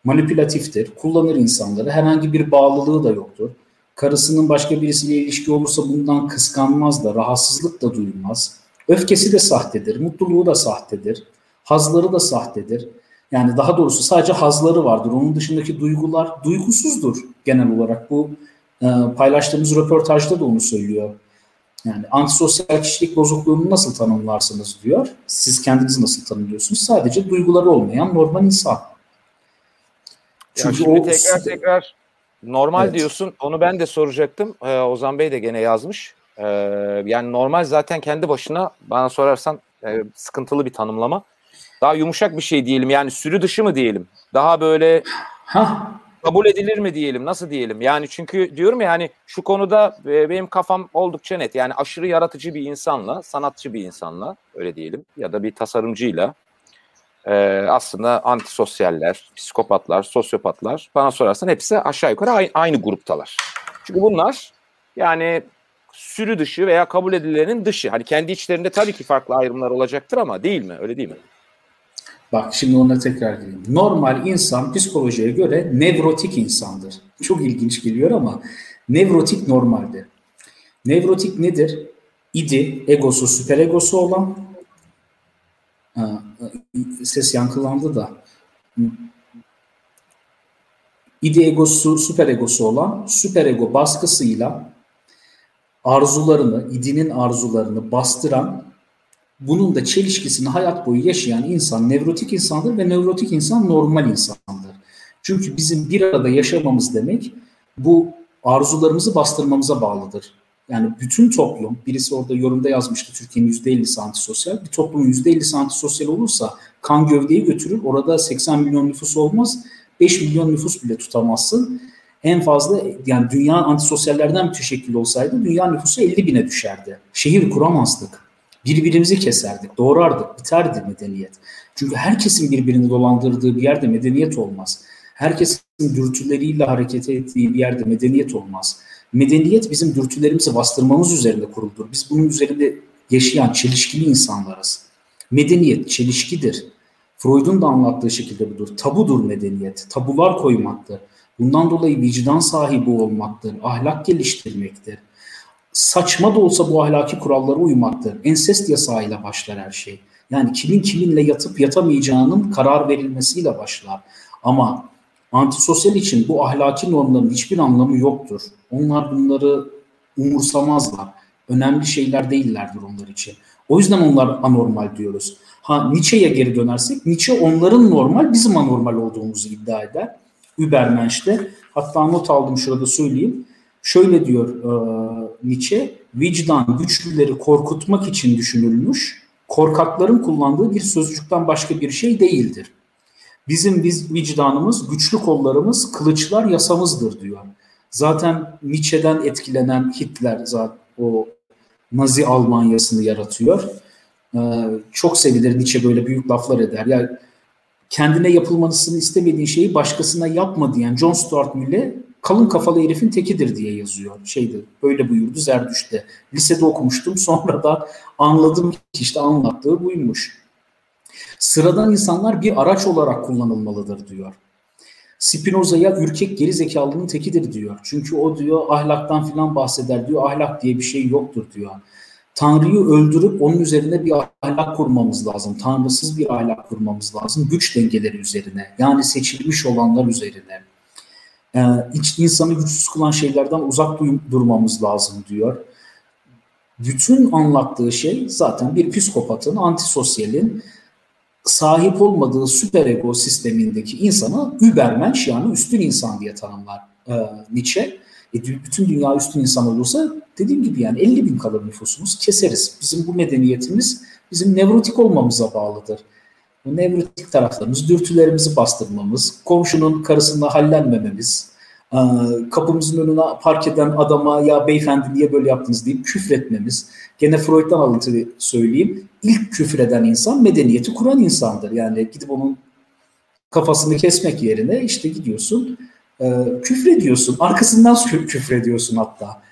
Manipülatiftir, kullanır insanları, herhangi bir bağlılığı da yoktur. Karısının başka birisiyle ilişki olursa bundan kıskanmaz da, rahatsızlık da duymaz. Öfkesi de sahtedir, mutluluğu da sahtedir, hazları da sahtedir. Yani daha doğrusu sadece hazları vardır. Onun dışındaki duygular duygusuzdur genel olarak. Bu e, paylaştığımız röportajda da onu söylüyor. Yani antisosyal kişilik bozukluğunu nasıl tanımlarsınız diyor. Siz kendinizi nasıl tanımlıyorsunuz? Sadece duyguları olmayan normal insan. Çünkü ya o tekrar tekrar normal evet. diyorsun. Onu ben de soracaktım. Ee, Ozan Bey de gene yazmış. Ee, yani normal zaten kendi başına bana sorarsan e, sıkıntılı bir tanımlama daha yumuşak bir şey diyelim yani sürü dışı mı diyelim? Daha böyle ha. kabul edilir mi diyelim? Nasıl diyelim? Yani çünkü diyorum ya hani şu konuda e, benim kafam oldukça net. Yani aşırı yaratıcı bir insanla, sanatçı bir insanla öyle diyelim ya da bir tasarımcıyla e, aslında antisosyaller, psikopatlar, sosyopatlar bana sorarsan hepsi aşağı yukarı aynı, aynı gruptalar. Çünkü bunlar yani sürü dışı veya kabul edilenin dışı. Hani kendi içlerinde tabii ki farklı ayrımlar olacaktır ama değil mi? Öyle değil mi? Bak şimdi ona tekrar gireyim. Normal insan psikolojiye göre nevrotik insandır. Çok ilginç geliyor ama nevrotik normaldir. Nevrotik nedir? İdi, egosu, süper egosu olan ses yankılandı da İdi egosu, süper egosu olan süper ego baskısıyla arzularını, idinin arzularını bastıran bunun da çelişkisini hayat boyu yaşayan insan nevrotik insandır ve nevrotik insan normal insandır. Çünkü bizim bir arada yaşamamız demek bu arzularımızı bastırmamıza bağlıdır. Yani bütün toplum, birisi orada yorumda yazmıştı Türkiye'nin %50'si antisosyal. Bir toplumun %50'si antisosyal olursa kan gövdeyi götürür. Orada 80 milyon nüfus olmaz. 5 milyon nüfus bile tutamazsın. En fazla yani dünya antisosyallerden müteşekkil olsaydı dünya nüfusu 50 bine düşerdi. Şehir kuramazdık birbirimizi keserdik, doğrardık, biterdi medeniyet. Çünkü herkesin birbirini dolandırdığı bir yerde medeniyet olmaz. Herkesin dürtüleriyle hareket ettiği bir yerde medeniyet olmaz. Medeniyet bizim dürtülerimizi bastırmamız üzerinde kuruldur. Biz bunun üzerinde yaşayan çelişkili insanlarız. Medeniyet çelişkidir. Freud'un da anlattığı şekilde budur. Tabudur medeniyet. Tabular koymaktır. Bundan dolayı vicdan sahibi olmaktır. Ahlak geliştirmektir saçma da olsa bu ahlaki kurallara uymaktır. Ensest yasağıyla başlar her şey. Yani kimin kiminle yatıp yatamayacağının karar verilmesiyle başlar. Ama antisosyal için bu ahlaki normların hiçbir anlamı yoktur. Onlar bunları umursamazlar. Önemli şeyler değillerdir onlar için. O yüzden onlar anormal diyoruz. Ha Nietzsche'ye geri dönersek Nietzsche onların normal bizim anormal olduğumuzu iddia eder. Übermensch'te. Hatta not aldım şurada söyleyeyim. Şöyle diyor e, Nietzsche, vicdan güçlüleri korkutmak için düşünülmüş, korkakların kullandığı bir sözcükten başka bir şey değildir. Bizim biz vicdanımız, güçlü kollarımız, kılıçlar yasamızdır diyor. Zaten Nietzsche'den etkilenen Hitler zaten o Nazi Almanyası'nı yaratıyor. Ee, çok sevilir Nietzsche böyle büyük laflar eder. Yani kendine yapılmasını istemediğin şeyi başkasına yapma diyen John Stuart Mill'e kalın kafalı herifin tekidir diye yazıyor. Şeydi böyle buyurdu Zerdüşt'te. Lisede okumuştum sonra da anladım ki işte anlattığı buymuş. Sıradan insanlar bir araç olarak kullanılmalıdır diyor. Spinoza'ya ürkek geri zekalının tekidir diyor. Çünkü o diyor ahlaktan filan bahseder diyor. Ahlak diye bir şey yoktur diyor. Tanrı'yı öldürüp onun üzerine bir ahlak kurmamız lazım. Tanrısız bir ahlak kurmamız lazım. Güç dengeleri üzerine. Yani seçilmiş olanlar üzerine. Ee, iç insanı güçsüz kılan şeylerden uzak durmamız lazım diyor. Bütün anlattığı şey zaten bir psikopatın, antisosyalin sahip olmadığı süperego sistemindeki insana übermensch yani üstün insan diye tanımlar e, Nietzsche. E, bütün dünya üstün insan olursa dediğim gibi yani 50 bin kalır nüfusumuz keseriz. Bizim bu medeniyetimiz bizim nevrotik olmamıza bağlıdır. Nevrotik taraflarımız, dürtülerimizi bastırmamız, komşunun karısına hallenmememiz, kapımızın önüne park eden adama ya beyefendi niye böyle yaptınız deyip küfretmemiz. Gene Freud'dan alıntı söyleyeyim. İlk küfreden insan medeniyeti kuran insandır. Yani gidip onun kafasını kesmek yerine işte gidiyorsun küfrediyorsun. Arkasından küfrediyorsun hatta.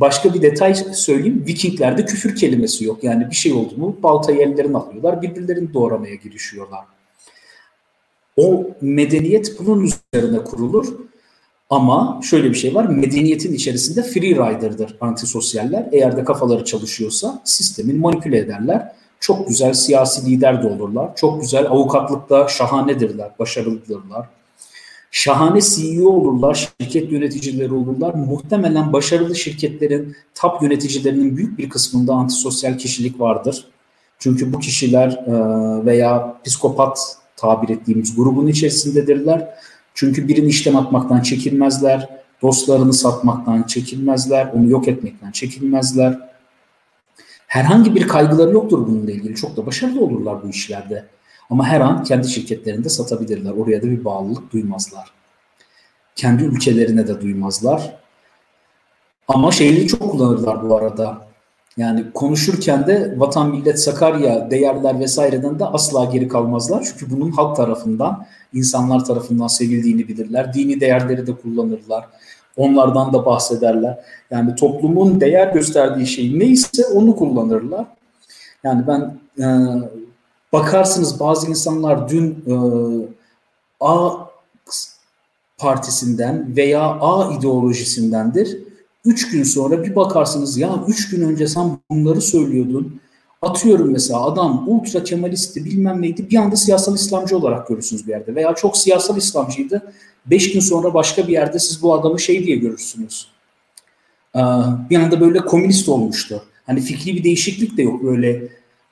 Başka bir detay söyleyeyim. Vikinglerde küfür kelimesi yok. Yani bir şey oldu mu baltayı ellerine alıyorlar. Birbirlerini doğramaya girişiyorlar. O medeniyet bunun üzerine kurulur. Ama şöyle bir şey var. Medeniyetin içerisinde free rider'dır antisosyaller. Eğer de kafaları çalışıyorsa sistemin manipüle ederler. Çok güzel siyasi lider de olurlar. Çok güzel avukatlıkta şahanedirler, başarılıdırlar şahane CEO olurlar, şirket yöneticileri olurlar. Muhtemelen başarılı şirketlerin top yöneticilerinin büyük bir kısmında antisosyal kişilik vardır. Çünkü bu kişiler e, veya psikopat tabir ettiğimiz grubun içerisindedirler. Çünkü birini işten atmaktan çekinmezler, dostlarını satmaktan çekinmezler, onu yok etmekten çekinmezler. Herhangi bir kaygıları yoktur bununla ilgili. Çok da başarılı olurlar bu işlerde. Ama her an kendi şirketlerinde satabilirler. Oraya da bir bağlılık duymazlar. Kendi ülkelerine de duymazlar. Ama şeyleri çok kullanırlar bu arada. Yani konuşurken de vatan millet Sakarya değerler vesaireden de asla geri kalmazlar. Çünkü bunun halk tarafından, insanlar tarafından sevildiğini bilirler. Dini değerleri de kullanırlar. Onlardan da bahsederler. Yani toplumun değer gösterdiği şey neyse onu kullanırlar. Yani ben e, Bakarsınız bazı insanlar dün e, A partisinden veya A ideolojisindendir. Üç gün sonra bir bakarsınız ya üç gün önce sen bunları söylüyordun. Atıyorum mesela adam ultra kemalisti bilmem neydi bir anda siyasal İslamcı olarak görürsünüz bir yerde. Veya çok siyasal İslamcıydı. Beş gün sonra başka bir yerde siz bu adamı şey diye görürsünüz. Bir anda böyle komünist olmuştu. Hani fikri bir değişiklik de yok. Böyle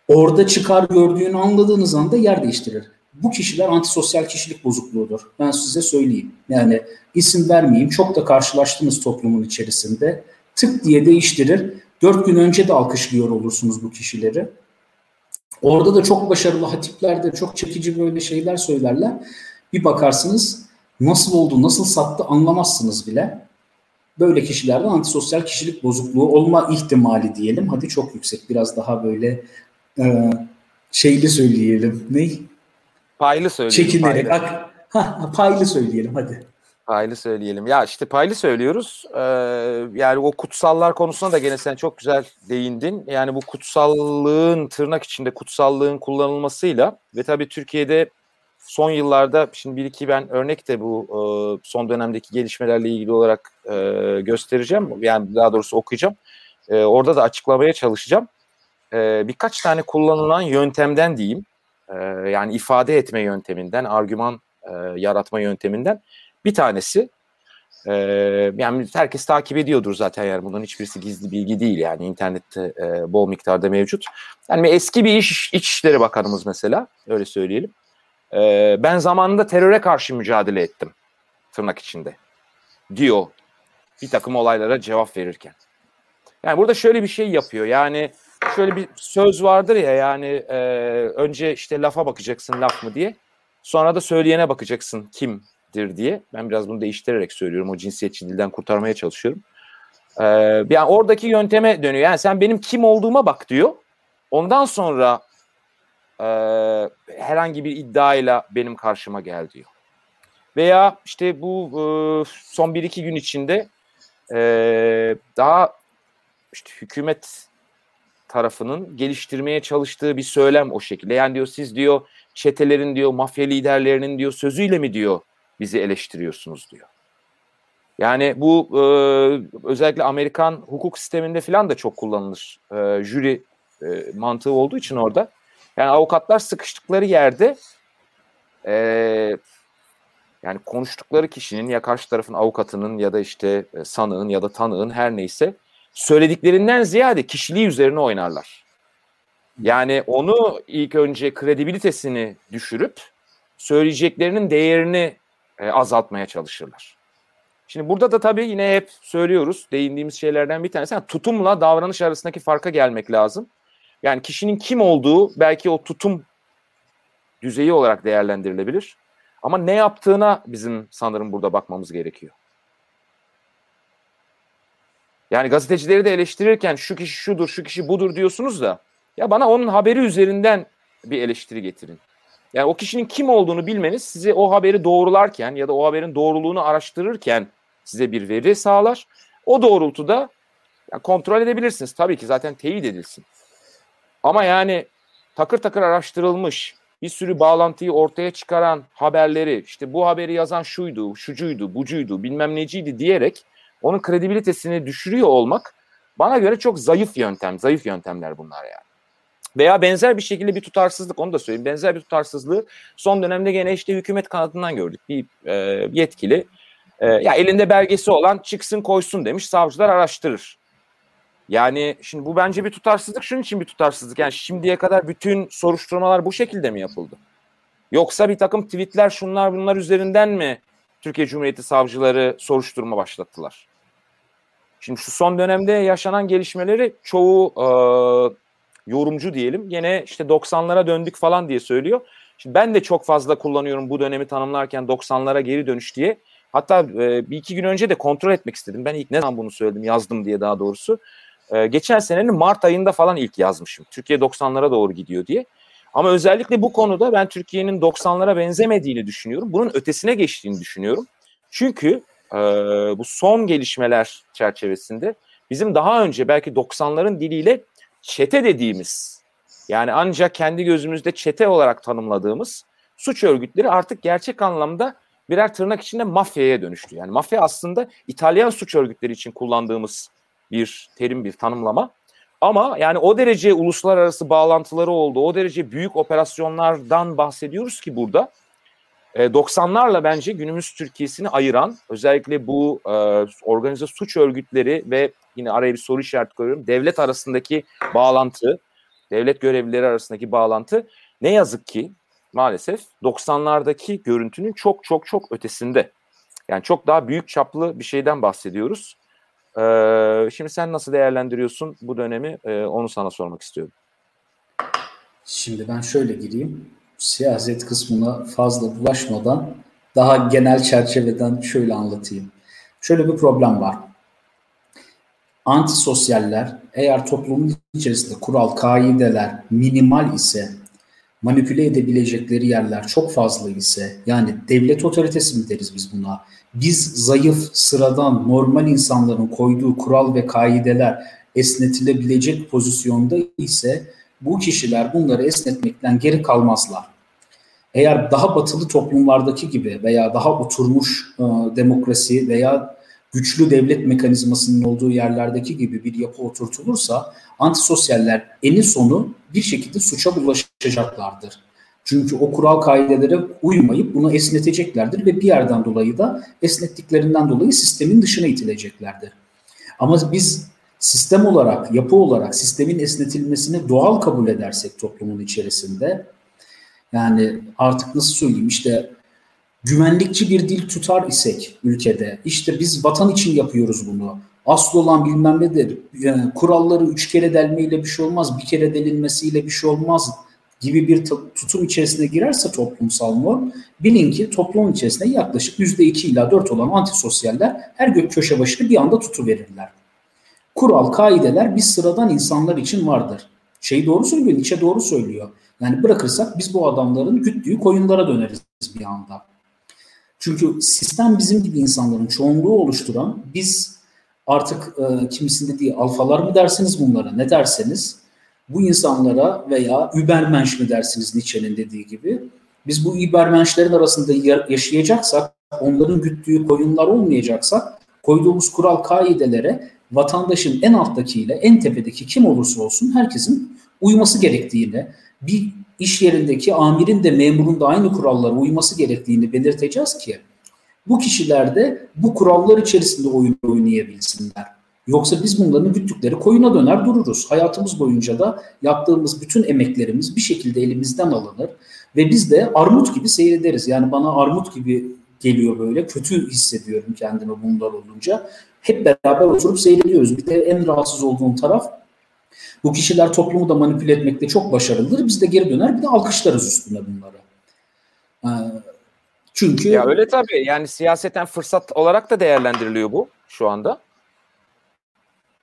orada çıkar gördüğünü anladığınız anda yer değiştirir. Bu kişiler antisosyal kişilik bozukluğudur. Ben size söyleyeyim. Yani isim vermeyeyim. Çok da karşılaştınız toplumun içerisinde. Tık diye değiştirir. Dört gün önce de alkışlıyor olursunuz bu kişileri. Orada da çok başarılı hatipler de çok çekici böyle şeyler söylerler. Bir bakarsınız nasıl oldu, nasıl sattı anlamazsınız bile. Böyle kişilerde antisosyal kişilik bozukluğu olma ihtimali diyelim. Hadi çok yüksek. Biraz daha böyle e, şeyli söyleyelim. Ne? Paylı söyleyelim. Çekinerek. Paylı. Ak, ha, paylı söyleyelim hadi. Paylı söyleyelim. Ya işte paylı söylüyoruz. Ee, yani o kutsallar konusuna da gene sen çok güzel değindin. Yani bu kutsallığın tırnak içinde kutsallığın kullanılmasıyla ve tabii Türkiye'de son yıllarda şimdi bir iki ben örnek de bu e, son dönemdeki gelişmelerle ilgili olarak e, göstereceğim. Yani daha doğrusu okuyacağım. e, orada da açıklamaya çalışacağım. E, birkaç tane kullanılan yöntemden diyeyim. E, yani ifade etme yönteminden, argüman e, yaratma yönteminden bir tanesi. E, yani herkes takip ediyordur zaten yani bunların hiçbirisi gizli bilgi değil yani internette e, bol miktarda mevcut. Yani eski bir iş İçişleri Bakanımız mesela öyle söyleyelim. E, ben zamanında teröre karşı mücadele ettim tırnak içinde diyor bir takım olaylara cevap verirken. Yani burada şöyle bir şey yapıyor yani şöyle bir söz vardır ya yani e, önce işte lafa bakacaksın laf mı diye sonra da söyleyene bakacaksın kimdir diye. Ben biraz bunu değiştirerek söylüyorum o cinsiyetçi dilden kurtarmaya çalışıyorum. E, yani oradaki yönteme dönüyor yani sen benim kim olduğuma bak diyor. Ondan sonra e, herhangi bir iddiayla benim karşıma gel diyor. Veya işte bu e, son bir iki gün içinde e, daha işte hükümet tarafının geliştirmeye çalıştığı bir söylem o şekilde. Yani diyor siz diyor çetelerin diyor mafya liderlerinin diyor sözüyle mi diyor bizi eleştiriyorsunuz diyor. Yani bu e, özellikle Amerikan hukuk sisteminde falan da çok kullanılır. E, jüri e, mantığı olduğu için orada. Yani avukatlar sıkıştıkları yerde e, yani konuştukları kişinin ya karşı tarafın avukatının ya da işte e, sanığın ya da tanığın her neyse söylediklerinden ziyade kişiliği üzerine oynarlar. Yani onu ilk önce kredibilitesini düşürüp söyleyeceklerinin değerini e, azaltmaya çalışırlar. Şimdi burada da tabii yine hep söylüyoruz değindiğimiz şeylerden bir tanesi yani tutumla davranış arasındaki farka gelmek lazım. Yani kişinin kim olduğu belki o tutum düzeyi olarak değerlendirilebilir. Ama ne yaptığına bizim sanırım burada bakmamız gerekiyor. Yani gazetecileri de eleştirirken şu kişi şudur, şu kişi budur diyorsunuz da ya bana onun haberi üzerinden bir eleştiri getirin. Yani o kişinin kim olduğunu bilmeniz size o haberi doğrularken ya da o haberin doğruluğunu araştırırken size bir veri sağlar. O doğrultuda yani kontrol edebilirsiniz. Tabii ki zaten teyit edilsin. Ama yani takır takır araştırılmış, bir sürü bağlantıyı ortaya çıkaran haberleri, işte bu haberi yazan şuydu, şucuydu, bucuydu, bilmem neciydi diyerek onun kredibilitesini düşürüyor olmak bana göre çok zayıf yöntem, zayıf yöntemler bunlar yani. Veya benzer bir şekilde bir tutarsızlık onu da söyleyeyim. Benzer bir tutarsızlığı son dönemde gene işte hükümet kanadından gördük. Bir e, yetkili e, ya elinde belgesi olan çıksın koysun demiş. Savcılar araştırır. Yani şimdi bu bence bir tutarsızlık. Şunun için bir tutarsızlık. Yani şimdiye kadar bütün soruşturmalar bu şekilde mi yapıldı? Yoksa bir takım tweetler şunlar bunlar üzerinden mi Türkiye Cumhuriyeti savcıları soruşturma başlattılar? Şimdi şu son dönemde yaşanan gelişmeleri çoğu e, yorumcu diyelim yine işte 90'lara döndük falan diye söylüyor. Şimdi ben de çok fazla kullanıyorum bu dönemi tanımlarken 90'lara geri dönüş diye. Hatta e, bir iki gün önce de kontrol etmek istedim. Ben ilk ne zaman bunu söyledim yazdım diye daha doğrusu. E, geçen senenin Mart ayında falan ilk yazmışım. Türkiye 90'lara doğru gidiyor diye. Ama özellikle bu konuda ben Türkiye'nin 90'lara benzemediğini düşünüyorum. Bunun ötesine geçtiğini düşünüyorum. Çünkü e, bu son gelişmeler çerçevesinde bizim daha önce belki 90'ların diliyle çete dediğimiz yani ancak kendi gözümüzde çete olarak tanımladığımız suç örgütleri artık gerçek anlamda birer tırnak içinde mafyaya dönüştü. Yani mafya aslında İtalyan suç örgütleri için kullandığımız bir terim, bir tanımlama. Ama yani o derece uluslararası bağlantıları oldu, o derece büyük operasyonlardan bahsediyoruz ki burada. E, 90'larla bence günümüz Türkiye'sini ayıran özellikle bu e, organize suç örgütleri ve yine araya bir soru işareti koyuyorum. Devlet arasındaki bağlantı, devlet görevlileri arasındaki bağlantı ne yazık ki maalesef 90'lardaki görüntünün çok çok çok ötesinde. Yani çok daha büyük çaplı bir şeyden bahsediyoruz. Ee, şimdi sen nasıl değerlendiriyorsun bu dönemi? Ee, onu sana sormak istiyorum. Şimdi ben şöyle gireyim. Siyaset kısmına fazla bulaşmadan daha genel çerçeveden şöyle anlatayım. Şöyle bir problem var. Antisosyaller eğer toplumun içerisinde kural, kaideler minimal ise manipüle edebilecekleri yerler çok fazla ise yani devlet otoritesi mi deriz biz buna? Biz zayıf, sıradan, normal insanların koyduğu kural ve kaideler esnetilebilecek pozisyonda ise bu kişiler bunları esnetmekten geri kalmazlar. Eğer daha batılı toplumlardaki gibi veya daha oturmuş e, demokrasi veya güçlü devlet mekanizmasının olduğu yerlerdeki gibi bir yapı oturtulursa antisosyaller eni sonu bir şekilde suça bulaşacaklardır. Çünkü o kural kaidelere uymayıp bunu esneteceklerdir ve bir yerden dolayı da esnettiklerinden dolayı sistemin dışına itileceklerdir. Ama biz sistem olarak, yapı olarak sistemin esnetilmesini doğal kabul edersek toplumun içerisinde yani artık nasıl söyleyeyim işte güvenlikçi bir dil tutar isek ülkede işte biz vatan için yapıyoruz bunu. Asıl olan bilmem nedir. Yani kuralları üç kere delmeyle bir şey olmaz. Bir kere delinmesiyle bir şey olmaz gibi bir tutum içerisine girerse toplumsal norm bilin ki toplumun içerisinde yaklaşık yüzde iki ila dört olan antisosyaller her gök köşe başını bir anda tutuverirler. Kural, kaideler biz sıradan insanlar için vardır. Şey doğru söylüyor, içe doğru söylüyor. Yani bırakırsak biz bu adamların güttüğü koyunlara döneriz bir anda. Çünkü sistem bizim gibi insanların çoğunluğu oluşturan biz artık e, kimisinde değil alfalar mı dersiniz bunlara ne derseniz bu insanlara veya Übermensch mi dersiniz Nietzsche'nin dediği gibi biz bu Übermensch'lerin arasında yaşayacaksak onların güttüğü koyunlar olmayacaksak koyduğumuz kural kaidelere vatandaşın en alttakiyle en tepedeki kim olursa olsun herkesin uyması gerektiğini bir iş yerindeki amirin de memurun da aynı kurallara uyması gerektiğini belirteceğiz ki bu kişiler de bu kurallar içerisinde oyun oynayabilsinler. Yoksa biz bunların güttükleri koyuna döner dururuz. Hayatımız boyunca da yaptığımız bütün emeklerimiz bir şekilde elimizden alınır ve biz de armut gibi seyrederiz. Yani bana armut gibi geliyor böyle. Kötü hissediyorum kendimi bunlar olunca. Hep beraber oturup seyrediyoruz. Bir de en rahatsız olduğum taraf bu kişiler toplumu da manipüle etmekte çok başarılıdır. Biz de geri döner bir de alkışlarız üstüne bunları. Ee, çünkü... Ya öyle tabii. Yani siyaseten fırsat olarak da değerlendiriliyor bu şu anda.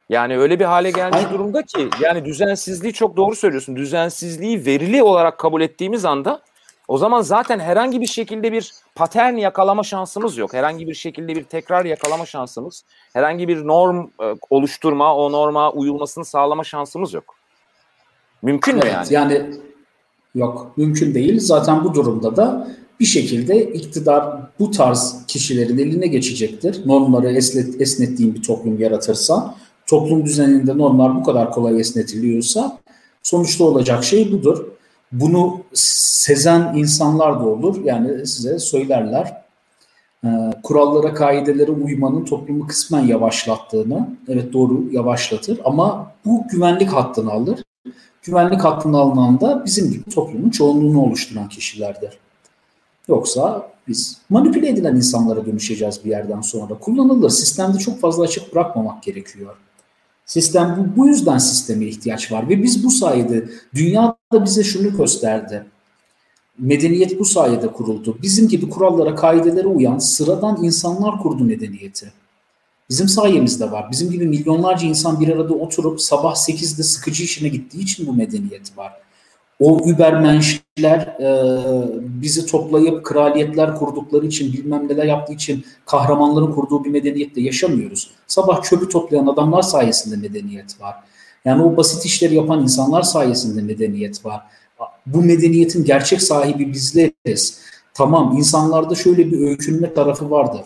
Yani öyle bir hale gelmiş Hayır. durumda ki yani düzensizliği çok doğru söylüyorsun. Düzensizliği verili olarak kabul ettiğimiz anda o zaman zaten herhangi bir şekilde bir patern yakalama şansımız yok. Herhangi bir şekilde bir tekrar yakalama şansımız, herhangi bir norm e, oluşturma, o norma uyulmasını sağlama şansımız yok. Mümkün evet, mü yani? Yani yok, mümkün değil. Zaten bu durumda da bir şekilde iktidar bu tarz kişilerin eline geçecektir. Normları esnet, esnettiğin bir toplum yaratırsa, toplum düzeninde normlar bu kadar kolay esnetiliyorsa sonuçta olacak şey budur. Bunu sezen insanlar da olur. Yani size söylerler. Ee, kurallara, kaidelere uymanın toplumu kısmen yavaşlattığını, evet doğru yavaşlatır ama bu güvenlik hattını alır. Güvenlik hattını alınan da bizim gibi toplumun çoğunluğunu oluşturan kişilerdir. Yoksa biz manipüle edilen insanlara dönüşeceğiz bir yerden sonra. Kullanılır. Sistemde çok fazla açık bırakmamak gerekiyor. Sistem bu, bu yüzden sisteme ihtiyaç var ve biz bu sayede dünya da bize şunu gösterdi. Medeniyet bu sayede kuruldu. Bizim gibi kurallara, kaidelere uyan sıradan insanlar kurdu medeniyeti. Bizim sayemizde var. Bizim gibi milyonlarca insan bir arada oturup sabah 8'de sıkıcı işine gittiği için bu medeniyet var o übermenşler e, bizi toplayıp kraliyetler kurdukları için bilmem neler yaptığı için kahramanların kurduğu bir medeniyette yaşamıyoruz. Sabah çöpü toplayan adamlar sayesinde medeniyet var. Yani o basit işleri yapan insanlar sayesinde medeniyet var. Bu medeniyetin gerçek sahibi bizleriz. Tamam insanlarda şöyle bir öykünme tarafı vardır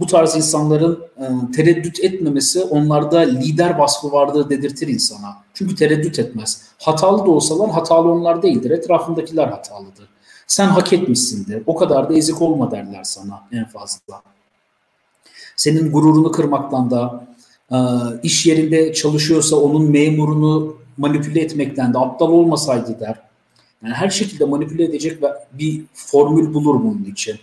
bu tarz insanların e, tereddüt etmemesi onlarda lider vasfı vardır dedirtir insana. Çünkü tereddüt etmez. Hatalı da olsalar hatalı onlar değildir. Etrafındakiler hatalıdır. Sen hak etmişsindir. O kadar da ezik olma derler sana en fazla. Senin gururunu kırmaktan da e, iş yerinde çalışıyorsa onun memurunu manipüle etmekten de aptal olmasaydı der. Yani her şekilde manipüle edecek bir formül bulur bunun için.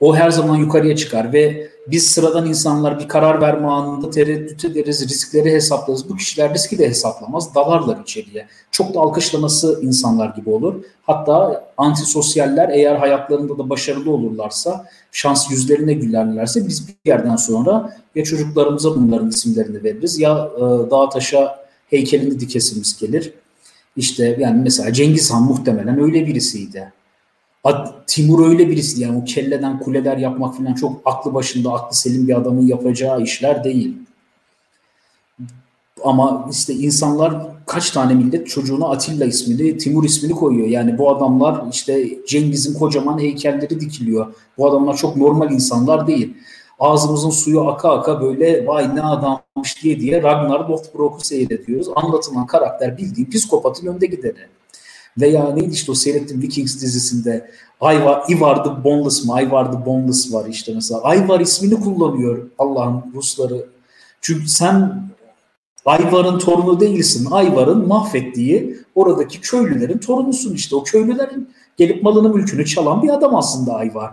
O her zaman yukarıya çıkar ve biz sıradan insanlar bir karar verme anında tereddüt ederiz, riskleri hesaplarız. Bu kişiler riski de hesaplamaz, dalarlar içeriye. Çok da alkışlaması insanlar gibi olur. Hatta antisosyaller eğer hayatlarında da başarılı olurlarsa, şans yüzlerine gülerlerse biz bir yerden sonra ya çocuklarımıza bunların isimlerini veririz ya e, dağa taşa heykelini dikesimiz gelir. İşte yani mesela Cengiz Han muhtemelen öyle birisiydi. Timur öyle birisi yani o kelleden kuleler yapmak falan çok aklı başında, aklı selim bir adamın yapacağı işler değil. Ama işte insanlar kaç tane millet çocuğuna Atilla ismini, Timur ismini koyuyor. Yani bu adamlar işte Cengiz'in kocaman heykelleri dikiliyor. Bu adamlar çok normal insanlar değil. ağzımızın suyu aka aka böyle vay ne adammış diye diye Ragnar Lothbrok'u seyrediyoruz. Anlatılan karakter bildiğin psikopatın önde gideni. Veya neydi işte o seyrettiğim Vikings dizisinde Ivar, Ivar the Boneless mı? Ivar the Boneless var işte mesela. Ivar ismini kullanıyor Allah'ın Rusları. Çünkü sen Ayvar'ın torunu değilsin. Ayvar'ın mahvettiği oradaki köylülerin torunusun işte. O köylülerin gelip malını mülkünü çalan bir adam aslında Ayvar.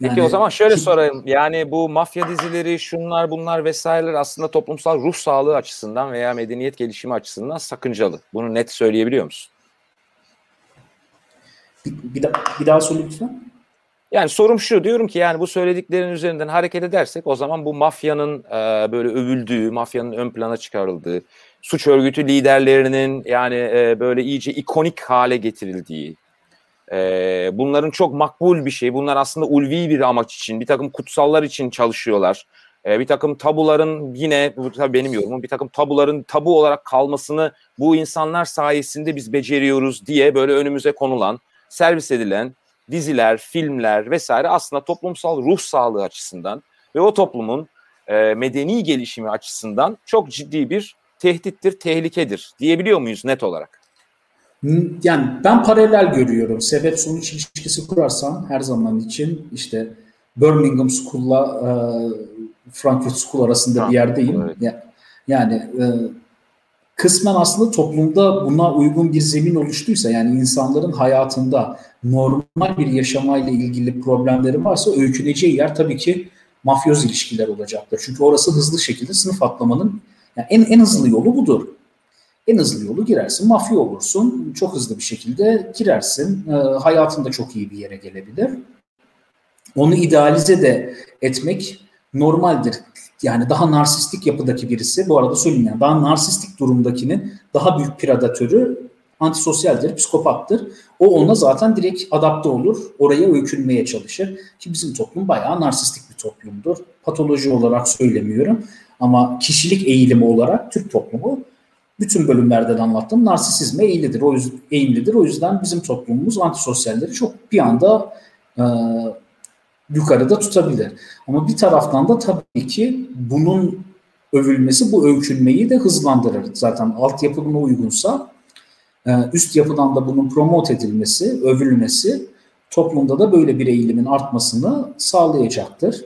Peki o zaman şöyle sorayım. Yani bu mafya dizileri, şunlar bunlar vesaireler aslında toplumsal ruh sağlığı açısından veya medeniyet gelişimi açısından sakıncalı. Bunu net söyleyebiliyor musun? Bir, da, bir daha söyle lütfen. Yani sorum şu diyorum ki yani bu söylediklerin üzerinden hareket edersek o zaman bu mafyanın e, böyle övüldüğü, mafyanın ön plana çıkarıldığı, suç örgütü liderlerinin yani e, böyle iyice ikonik hale getirildiği, e, bunların çok makbul bir şey. Bunlar aslında ulvi bir amaç için, bir takım kutsallar için çalışıyorlar. E, bir takım tabuların yine bu tabii benim yorumum bir takım tabuların tabu olarak kalmasını bu insanlar sayesinde biz beceriyoruz diye böyle önümüze konulan, servis edilen diziler, filmler vesaire aslında toplumsal ruh sağlığı açısından ve o toplumun e, medeni gelişimi açısından çok ciddi bir tehdittir, tehlikedir diyebiliyor muyuz net olarak? Yani ben paralel görüyorum. Sebep sonuç ilişkisi kurarsan her zaman için işte Birmingham School'la e, Frankfurt School arasında ha, bir yerdeyim. Evet. Yani e, kısmen aslında toplumda buna uygun bir zemin oluştuysa yani insanların hayatında normal bir yaşamayla ilgili problemleri varsa öyküneceği yer tabii ki mafyoz ilişkiler olacaktır. Çünkü orası hızlı şekilde sınıf atlamanın yani en, en hızlı yolu budur. En hızlı yolu girersin, mafya olursun, çok hızlı bir şekilde girersin, e, hayatında çok iyi bir yere gelebilir. Onu idealize de etmek normaldir yani daha narsistik yapıdaki birisi bu arada söyleyeyim yani daha narsistik durumdakinin daha büyük predatörü antisosyaldir, psikopattır. O ona zaten direkt adapte olur. Oraya öykünmeye çalışır. Ki bizim toplum bayağı narsistik bir toplumdur. Patoloji olarak söylemiyorum. Ama kişilik eğilimi olarak Türk toplumu bütün bölümlerden anlattığım narsisizme eğilidir. O yüzden, eğimlidir. O yüzden bizim toplumumuz antisosyalleri çok bir anda e, yukarıda tutabilir. Ama bir taraftan da tabii ki bunun övülmesi bu öykünmeyi de hızlandırır. Zaten altyapı buna uygunsa e, üst yapıdan da bunun promote edilmesi, övülmesi toplumda da böyle bir eğilimin artmasını sağlayacaktır.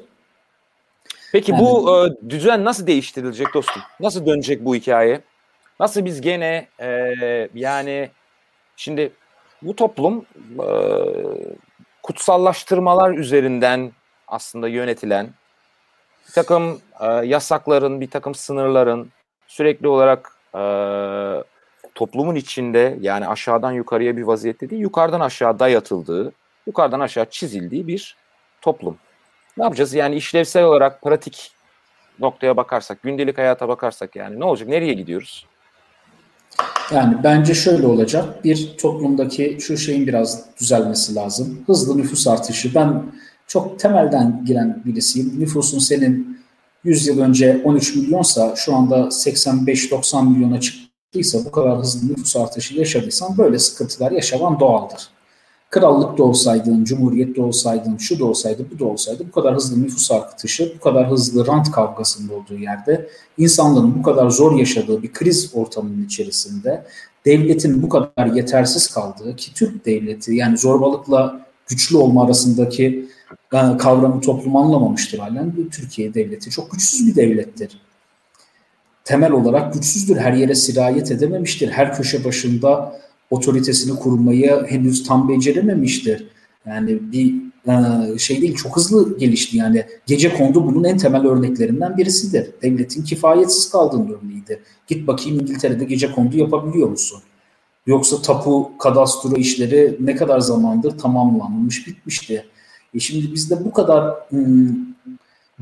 Peki yani, bu e, düzen nasıl değiştirilecek dostum? Nasıl dönecek bu hikaye? Nasıl biz gene e, yani şimdi bu toplum e, kutsallaştırmalar üzerinden aslında yönetilen bir takım e, yasakların, bir takım sınırların sürekli olarak e, toplumun içinde yani aşağıdan yukarıya bir vaziyette değil, yukarıdan aşağı dayatıldığı, yukarıdan aşağı çizildiği bir toplum. Ne yapacağız? Yani işlevsel olarak pratik noktaya bakarsak, gündelik hayata bakarsak yani ne olacak? Nereye gidiyoruz? Yani bence şöyle olacak. Bir toplumdaki şu şeyin biraz düzelmesi lazım. Hızlı nüfus artışı. Ben çok temelden giren birisiyim. Nüfusun senin 100 yıl önce 13 milyonsa şu anda 85-90 milyona çıktıysa bu kadar hızlı nüfus artışı yaşadıysan böyle sıkıntılar yaşaman doğaldır krallıkta olsaydın, cumhuriyette olsaydın, şu da olsaydı, bu da olsaydı bu kadar hızlı nüfus artışı, bu kadar hızlı rant kavgasının olduğu yerde insanların bu kadar zor yaşadığı bir kriz ortamının içerisinde devletin bu kadar yetersiz kaldığı ki Türk devleti yani zorbalıkla güçlü olma arasındaki e, kavramı toplum anlamamıştır halen. Türkiye devleti çok güçsüz bir devlettir. Temel olarak güçsüzdür. Her yere sirayet edememiştir. Her köşe başında otoritesini kurmayı henüz tam becerememiştir. Yani bir e, şey değil çok hızlı gelişti yani gece kondu bunun en temel örneklerinden birisidir. Devletin kifayetsiz kaldığının örneğiydi. Git bakayım İngiltere'de gece kondu yapabiliyor musun? Yoksa tapu kadastro işleri ne kadar zamandır tamamlanmış bitmişti. E şimdi bizde bu kadar ım,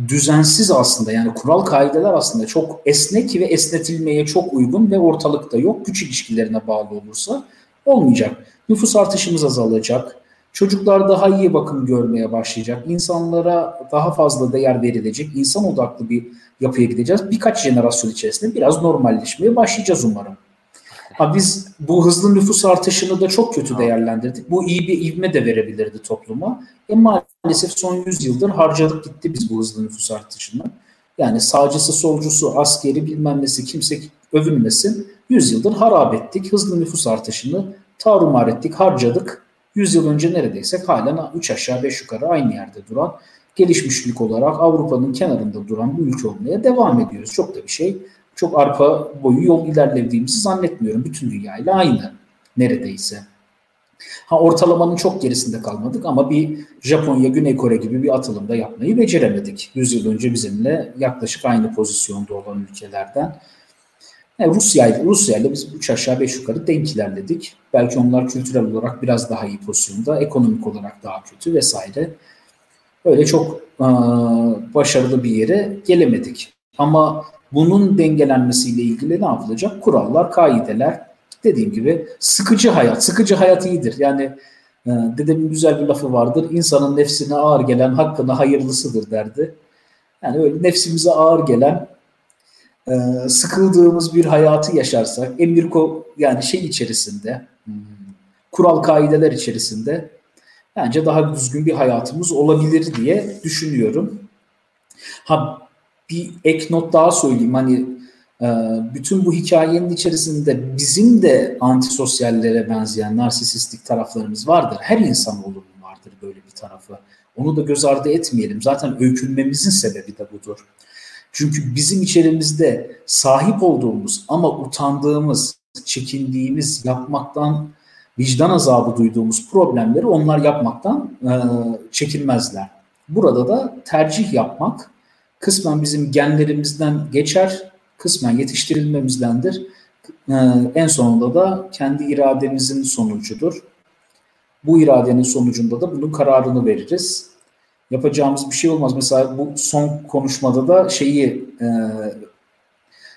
düzensiz aslında yani kural kaideler aslında çok esnek ve esnetilmeye çok uygun ve ortalıkta yok. Güç ilişkilerine bağlı olursa olmayacak. Nüfus artışımız azalacak. Çocuklar daha iyi bakım görmeye başlayacak. İnsanlara daha fazla değer verilecek. İnsan odaklı bir yapıya gideceğiz. Birkaç jenerasyon içerisinde biraz normalleşmeye başlayacağız umarım. Ha biz bu hızlı nüfus artışını da çok kötü değerlendirdik. Bu iyi bir ivme de verebilirdi topluma. E maalesef son 100 yıldır harcadık gitti biz bu hızlı nüfus artışını. Yani sağcısı, solcusu, askeri bilmem nesi kimse övünmesin. 100 yıldır harap ettik. Hızlı nüfus artışını tarumar ettik, harcadık. 100 yıl önce neredeysek halen 3 aşağı 5 yukarı aynı yerde duran gelişmişlik olarak Avrupa'nın kenarında duran bir ülke olmaya devam ediyoruz. Çok da bir şey, çok arpa boyu yol ilerlediğimizi zannetmiyorum. Bütün dünyayla aynı neredeyse. Ha ortalamanın çok gerisinde kalmadık ama bir Japonya, Güney Kore gibi bir atılımda yapmayı beceremedik. 100 yıl önce bizimle yaklaşık aynı pozisyonda olan ülkelerden. Yani Rusya, Rusya ile biz 3 aşağı 5 yukarı denk ilerledik. Belki onlar kültürel olarak biraz daha iyi pozisyonda, ekonomik olarak daha kötü vesaire. Öyle çok e, başarılı bir yere gelemedik. Ama bunun dengelenmesiyle ilgili ne yapılacak? Kurallar, kaideler, dediğim gibi sıkıcı hayat. Sıkıcı hayat iyidir. Yani e, dedemin güzel bir lafı vardır. İnsanın nefsine ağır gelen hakkına hayırlısıdır derdi. Yani öyle nefsimize ağır gelen e, sıkıldığımız bir hayatı yaşarsak emir yani şey içerisinde hmm, kural kaideler içerisinde bence daha düzgün bir hayatımız olabilir diye düşünüyorum. Ha bir ek not daha söyleyeyim hani e, bütün bu hikayenin içerisinde bizim de antisosyallere benzeyen narsisistik taraflarımız vardır. Her insanoğlunun vardır böyle bir tarafı. Onu da göz ardı etmeyelim. Zaten öykünmemizin sebebi de budur. Çünkü bizim içerimizde sahip olduğumuz ama utandığımız, çekindiğimiz, yapmaktan vicdan azabı duyduğumuz problemleri onlar yapmaktan e, çekinmezler. Burada da tercih yapmak kısmen bizim genlerimizden geçer, kısmen yetiştirilmemizdendir. E, en sonunda da kendi irademizin sonucudur. Bu iradenin sonucunda da bunun kararını veririz yapacağımız bir şey olmaz. Mesela bu son konuşmada da şeyi e,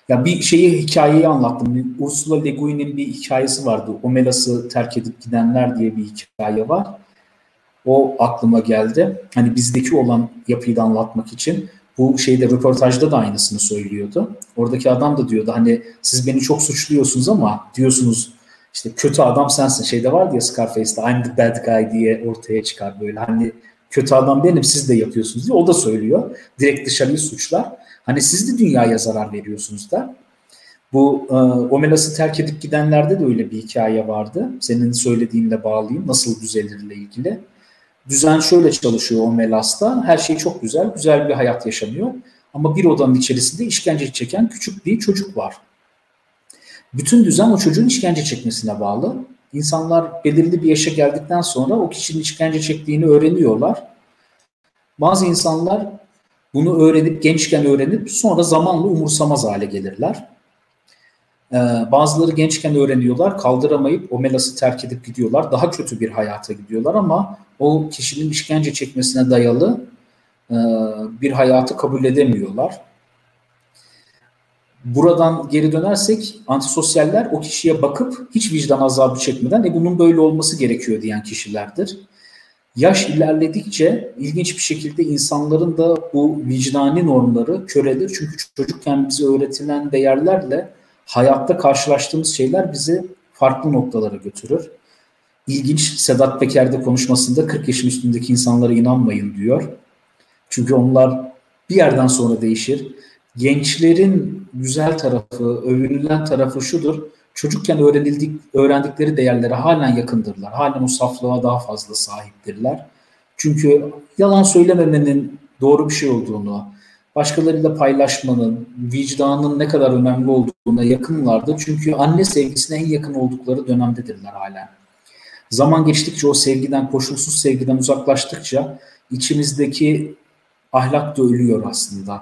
ya bir şeyi hikayeyi anlattım. Ursula Le Guin'in bir hikayesi vardı. Omelas'ı terk edip gidenler diye bir hikaye var. O aklıma geldi. Hani bizdeki olan yapıyı da anlatmak için bu şeyde röportajda da aynısını söylüyordu. Oradaki adam da diyordu hani siz beni çok suçluyorsunuz ama diyorsunuz işte kötü adam sensin. Şeyde var diye Scarface'de I'm the bad guy diye ortaya çıkar böyle. Hani kötü adam benim siz de yapıyorsunuz diye o da söylüyor. Direkt dışarıyı suçlar. Hani siz de dünyaya zarar veriyorsunuz da. Bu e, Omelas'ı terk edip gidenlerde de öyle bir hikaye vardı. Senin söylediğinle bağlayayım. Nasıl düzelirle ilgili. Düzen şöyle çalışıyor Omelas'ta. Her şey çok güzel. Güzel bir hayat yaşanıyor. Ama bir odanın içerisinde işkence çeken küçük bir çocuk var. Bütün düzen o çocuğun işkence çekmesine bağlı. İnsanlar belirli bir yaşa geldikten sonra o kişinin işkence çektiğini öğreniyorlar. Bazı insanlar bunu öğrenip gençken öğrenip sonra zamanla umursamaz hale gelirler. Ee, bazıları gençken öğreniyorlar, kaldıramayıp o melası terk edip gidiyorlar. Daha kötü bir hayata gidiyorlar ama o kişinin işkence çekmesine dayalı e, bir hayatı kabul edemiyorlar. Buradan geri dönersek antisosyaller o kişiye bakıp hiç vicdan azabı çekmeden e bunun böyle olması gerekiyor diyen kişilerdir. Yaş ilerledikçe ilginç bir şekilde insanların da bu vicdani normları körelir. Çünkü çocukken bize öğretilen değerlerle hayatta karşılaştığımız şeyler bizi farklı noktalara götürür. İlginç Sedat Peker'de konuşmasında 40 yaşın üstündeki insanlara inanmayın diyor. Çünkü onlar bir yerden sonra değişir gençlerin güzel tarafı, övünülen tarafı şudur. Çocukken öğrenildik, öğrendikleri değerlere halen yakındırlar. Halen o saflığa daha fazla sahiptirler. Çünkü yalan söylememenin doğru bir şey olduğunu, başkalarıyla paylaşmanın, vicdanın ne kadar önemli olduğuna yakınlardır. Çünkü anne sevgisine en yakın oldukları dönemdedirler halen. Zaman geçtikçe o sevgiden, koşulsuz sevgiden uzaklaştıkça içimizdeki ahlak da ölüyor aslında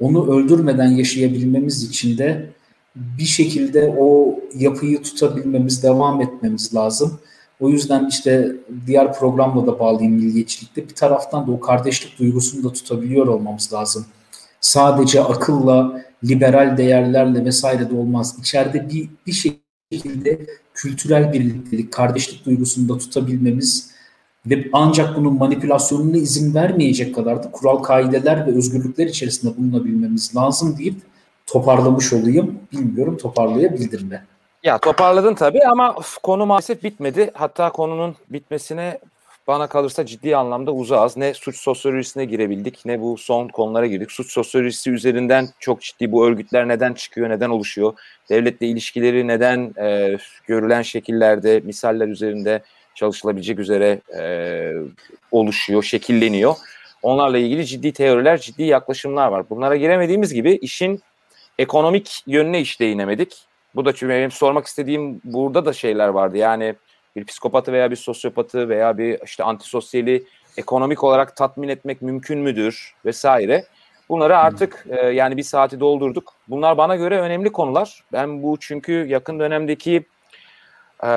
onu öldürmeden yaşayabilmemiz için de bir şekilde o yapıyı tutabilmemiz, devam etmemiz lazım. O yüzden işte diğer programla da bağlayayım milliyetçilikte bir taraftan da o kardeşlik duygusunu da tutabiliyor olmamız lazım. Sadece akılla, liberal değerlerle vesaire de olmaz. İçeride bir, bir şekilde kültürel birliktelik, kardeşlik duygusunu da tutabilmemiz ve ancak bunun manipülasyonuna izin vermeyecek kadar da kural kaideler ve özgürlükler içerisinde bulunabilmemiz lazım deyip toparlamış olayım. Bilmiyorum toparlayabildim mi? Ya toparladın tabii ama konu maalesef bitmedi. Hatta konunun bitmesine bana kalırsa ciddi anlamda uzağız. Ne suç sosyolojisine girebildik ne bu son konulara girdik. Suç sosyolojisi üzerinden çok ciddi bu örgütler neden çıkıyor, neden oluşuyor? Devletle ilişkileri neden e, görülen şekillerde, misaller üzerinde çalışılabilecek üzere e, oluşuyor, şekilleniyor. Onlarla ilgili ciddi teoriler, ciddi yaklaşımlar var. Bunlara giremediğimiz gibi işin ekonomik yönüne hiç değinemedik. Bu da çünkü benim sormak istediğim burada da şeyler vardı. Yani bir psikopatı veya bir sosyopatı veya bir işte antisosyali ekonomik olarak tatmin etmek mümkün müdür vesaire. Bunları artık e, yani bir saati doldurduk. Bunlar bana göre önemli konular. Ben bu çünkü yakın dönemdeki e,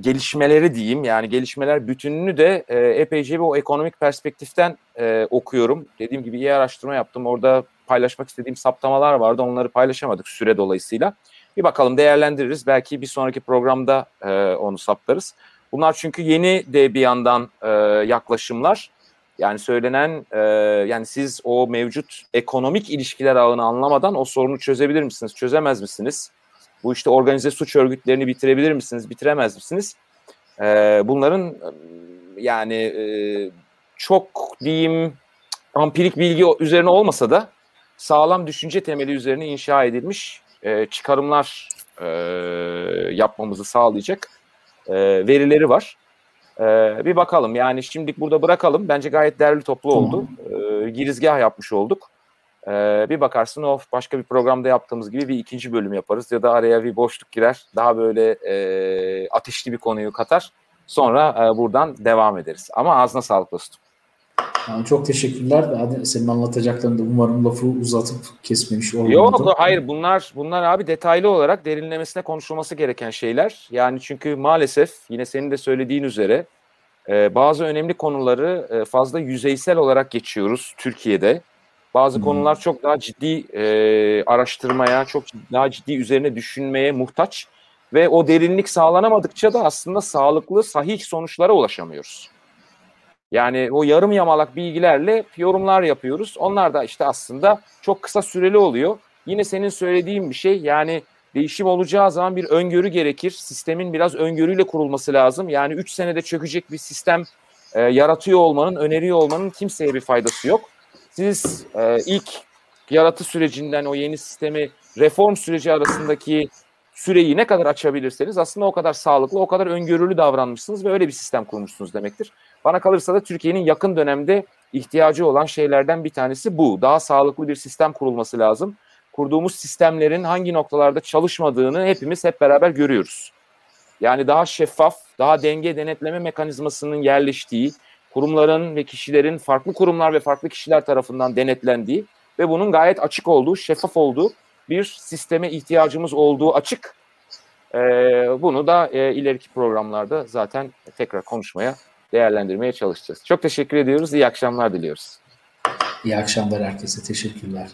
gelişmeleri diyeyim yani gelişmeler bütününü de e, epeyce bir o ekonomik perspektiften e, okuyorum. Dediğim gibi iyi araştırma yaptım. Orada paylaşmak istediğim saptamalar vardı. Onları paylaşamadık süre dolayısıyla. Bir bakalım değerlendiririz. Belki bir sonraki programda e, onu saptarız. Bunlar çünkü yeni de bir yandan e, yaklaşımlar. Yani söylenen e, yani siz o mevcut ekonomik ilişkiler ağını anlamadan o sorunu çözebilir misiniz? Çözemez misiniz? Bu işte organize suç örgütlerini bitirebilir misiniz? Bitiremez misiniz? E, bunların yani e, çok diyeyim ampirik bilgi üzerine olmasa da sağlam düşünce temeli üzerine inşa edilmiş e, çıkarımlar e, yapmamızı sağlayacak e, verileri var. E, bir bakalım yani şimdilik burada bırakalım. Bence gayet değerli toplu oldu. E, girizgah yapmış olduk. E, bir bakarsın o başka bir programda yaptığımız gibi bir ikinci bölüm yaparız ya da araya bir boşluk girer. Daha böyle e, ateşli bir konuyu katar. Sonra e, buradan devam ederiz. Ama ağzına sağlık dostum. Yani çok teşekkürler. Hadi senin anlatacaklarını da umarım lafı uzatıp kesmemiş olmadı. Yok hayır bunlar bunlar abi detaylı olarak derinlemesine konuşulması gereken şeyler. Yani çünkü maalesef yine senin de söylediğin üzere e, bazı önemli konuları e, fazla yüzeysel olarak geçiyoruz Türkiye'de. Bazı hmm. konular çok daha ciddi e, araştırmaya, çok daha ciddi üzerine düşünmeye muhtaç ve o derinlik sağlanamadıkça da aslında sağlıklı, sahih sonuçlara ulaşamıyoruz. Yani o yarım yamalak bilgilerle yorumlar yapıyoruz. Onlar da işte aslında çok kısa süreli oluyor. Yine senin söylediğin bir şey yani değişim olacağı zaman bir öngörü gerekir. Sistemin biraz öngörüyle kurulması lazım. Yani 3 senede çökecek bir sistem e, yaratıyor olmanın, öneriyor olmanın kimseye bir faydası yok. Siz e, ilk yaratı sürecinden o yeni sistemi reform süreci arasındaki süreyi ne kadar açabilirseniz aslında o kadar sağlıklı, o kadar öngörülü davranmışsınız ve öyle bir sistem kurmuşsunuz demektir. Bana kalırsa da Türkiye'nin yakın dönemde ihtiyacı olan şeylerden bir tanesi bu. Daha sağlıklı bir sistem kurulması lazım. Kurduğumuz sistemlerin hangi noktalarda çalışmadığını hepimiz hep beraber görüyoruz. Yani daha şeffaf, daha denge denetleme mekanizmasının yerleştiği, kurumların ve kişilerin farklı kurumlar ve farklı kişiler tarafından denetlendiği ve bunun gayet açık olduğu, şeffaf olduğu bir sisteme ihtiyacımız olduğu açık. Ee, bunu da e, ileriki programlarda zaten tekrar konuşmaya, değerlendirmeye çalışacağız. Çok teşekkür ediyoruz. İyi akşamlar diliyoruz. İyi akşamlar herkese. Teşekkürler.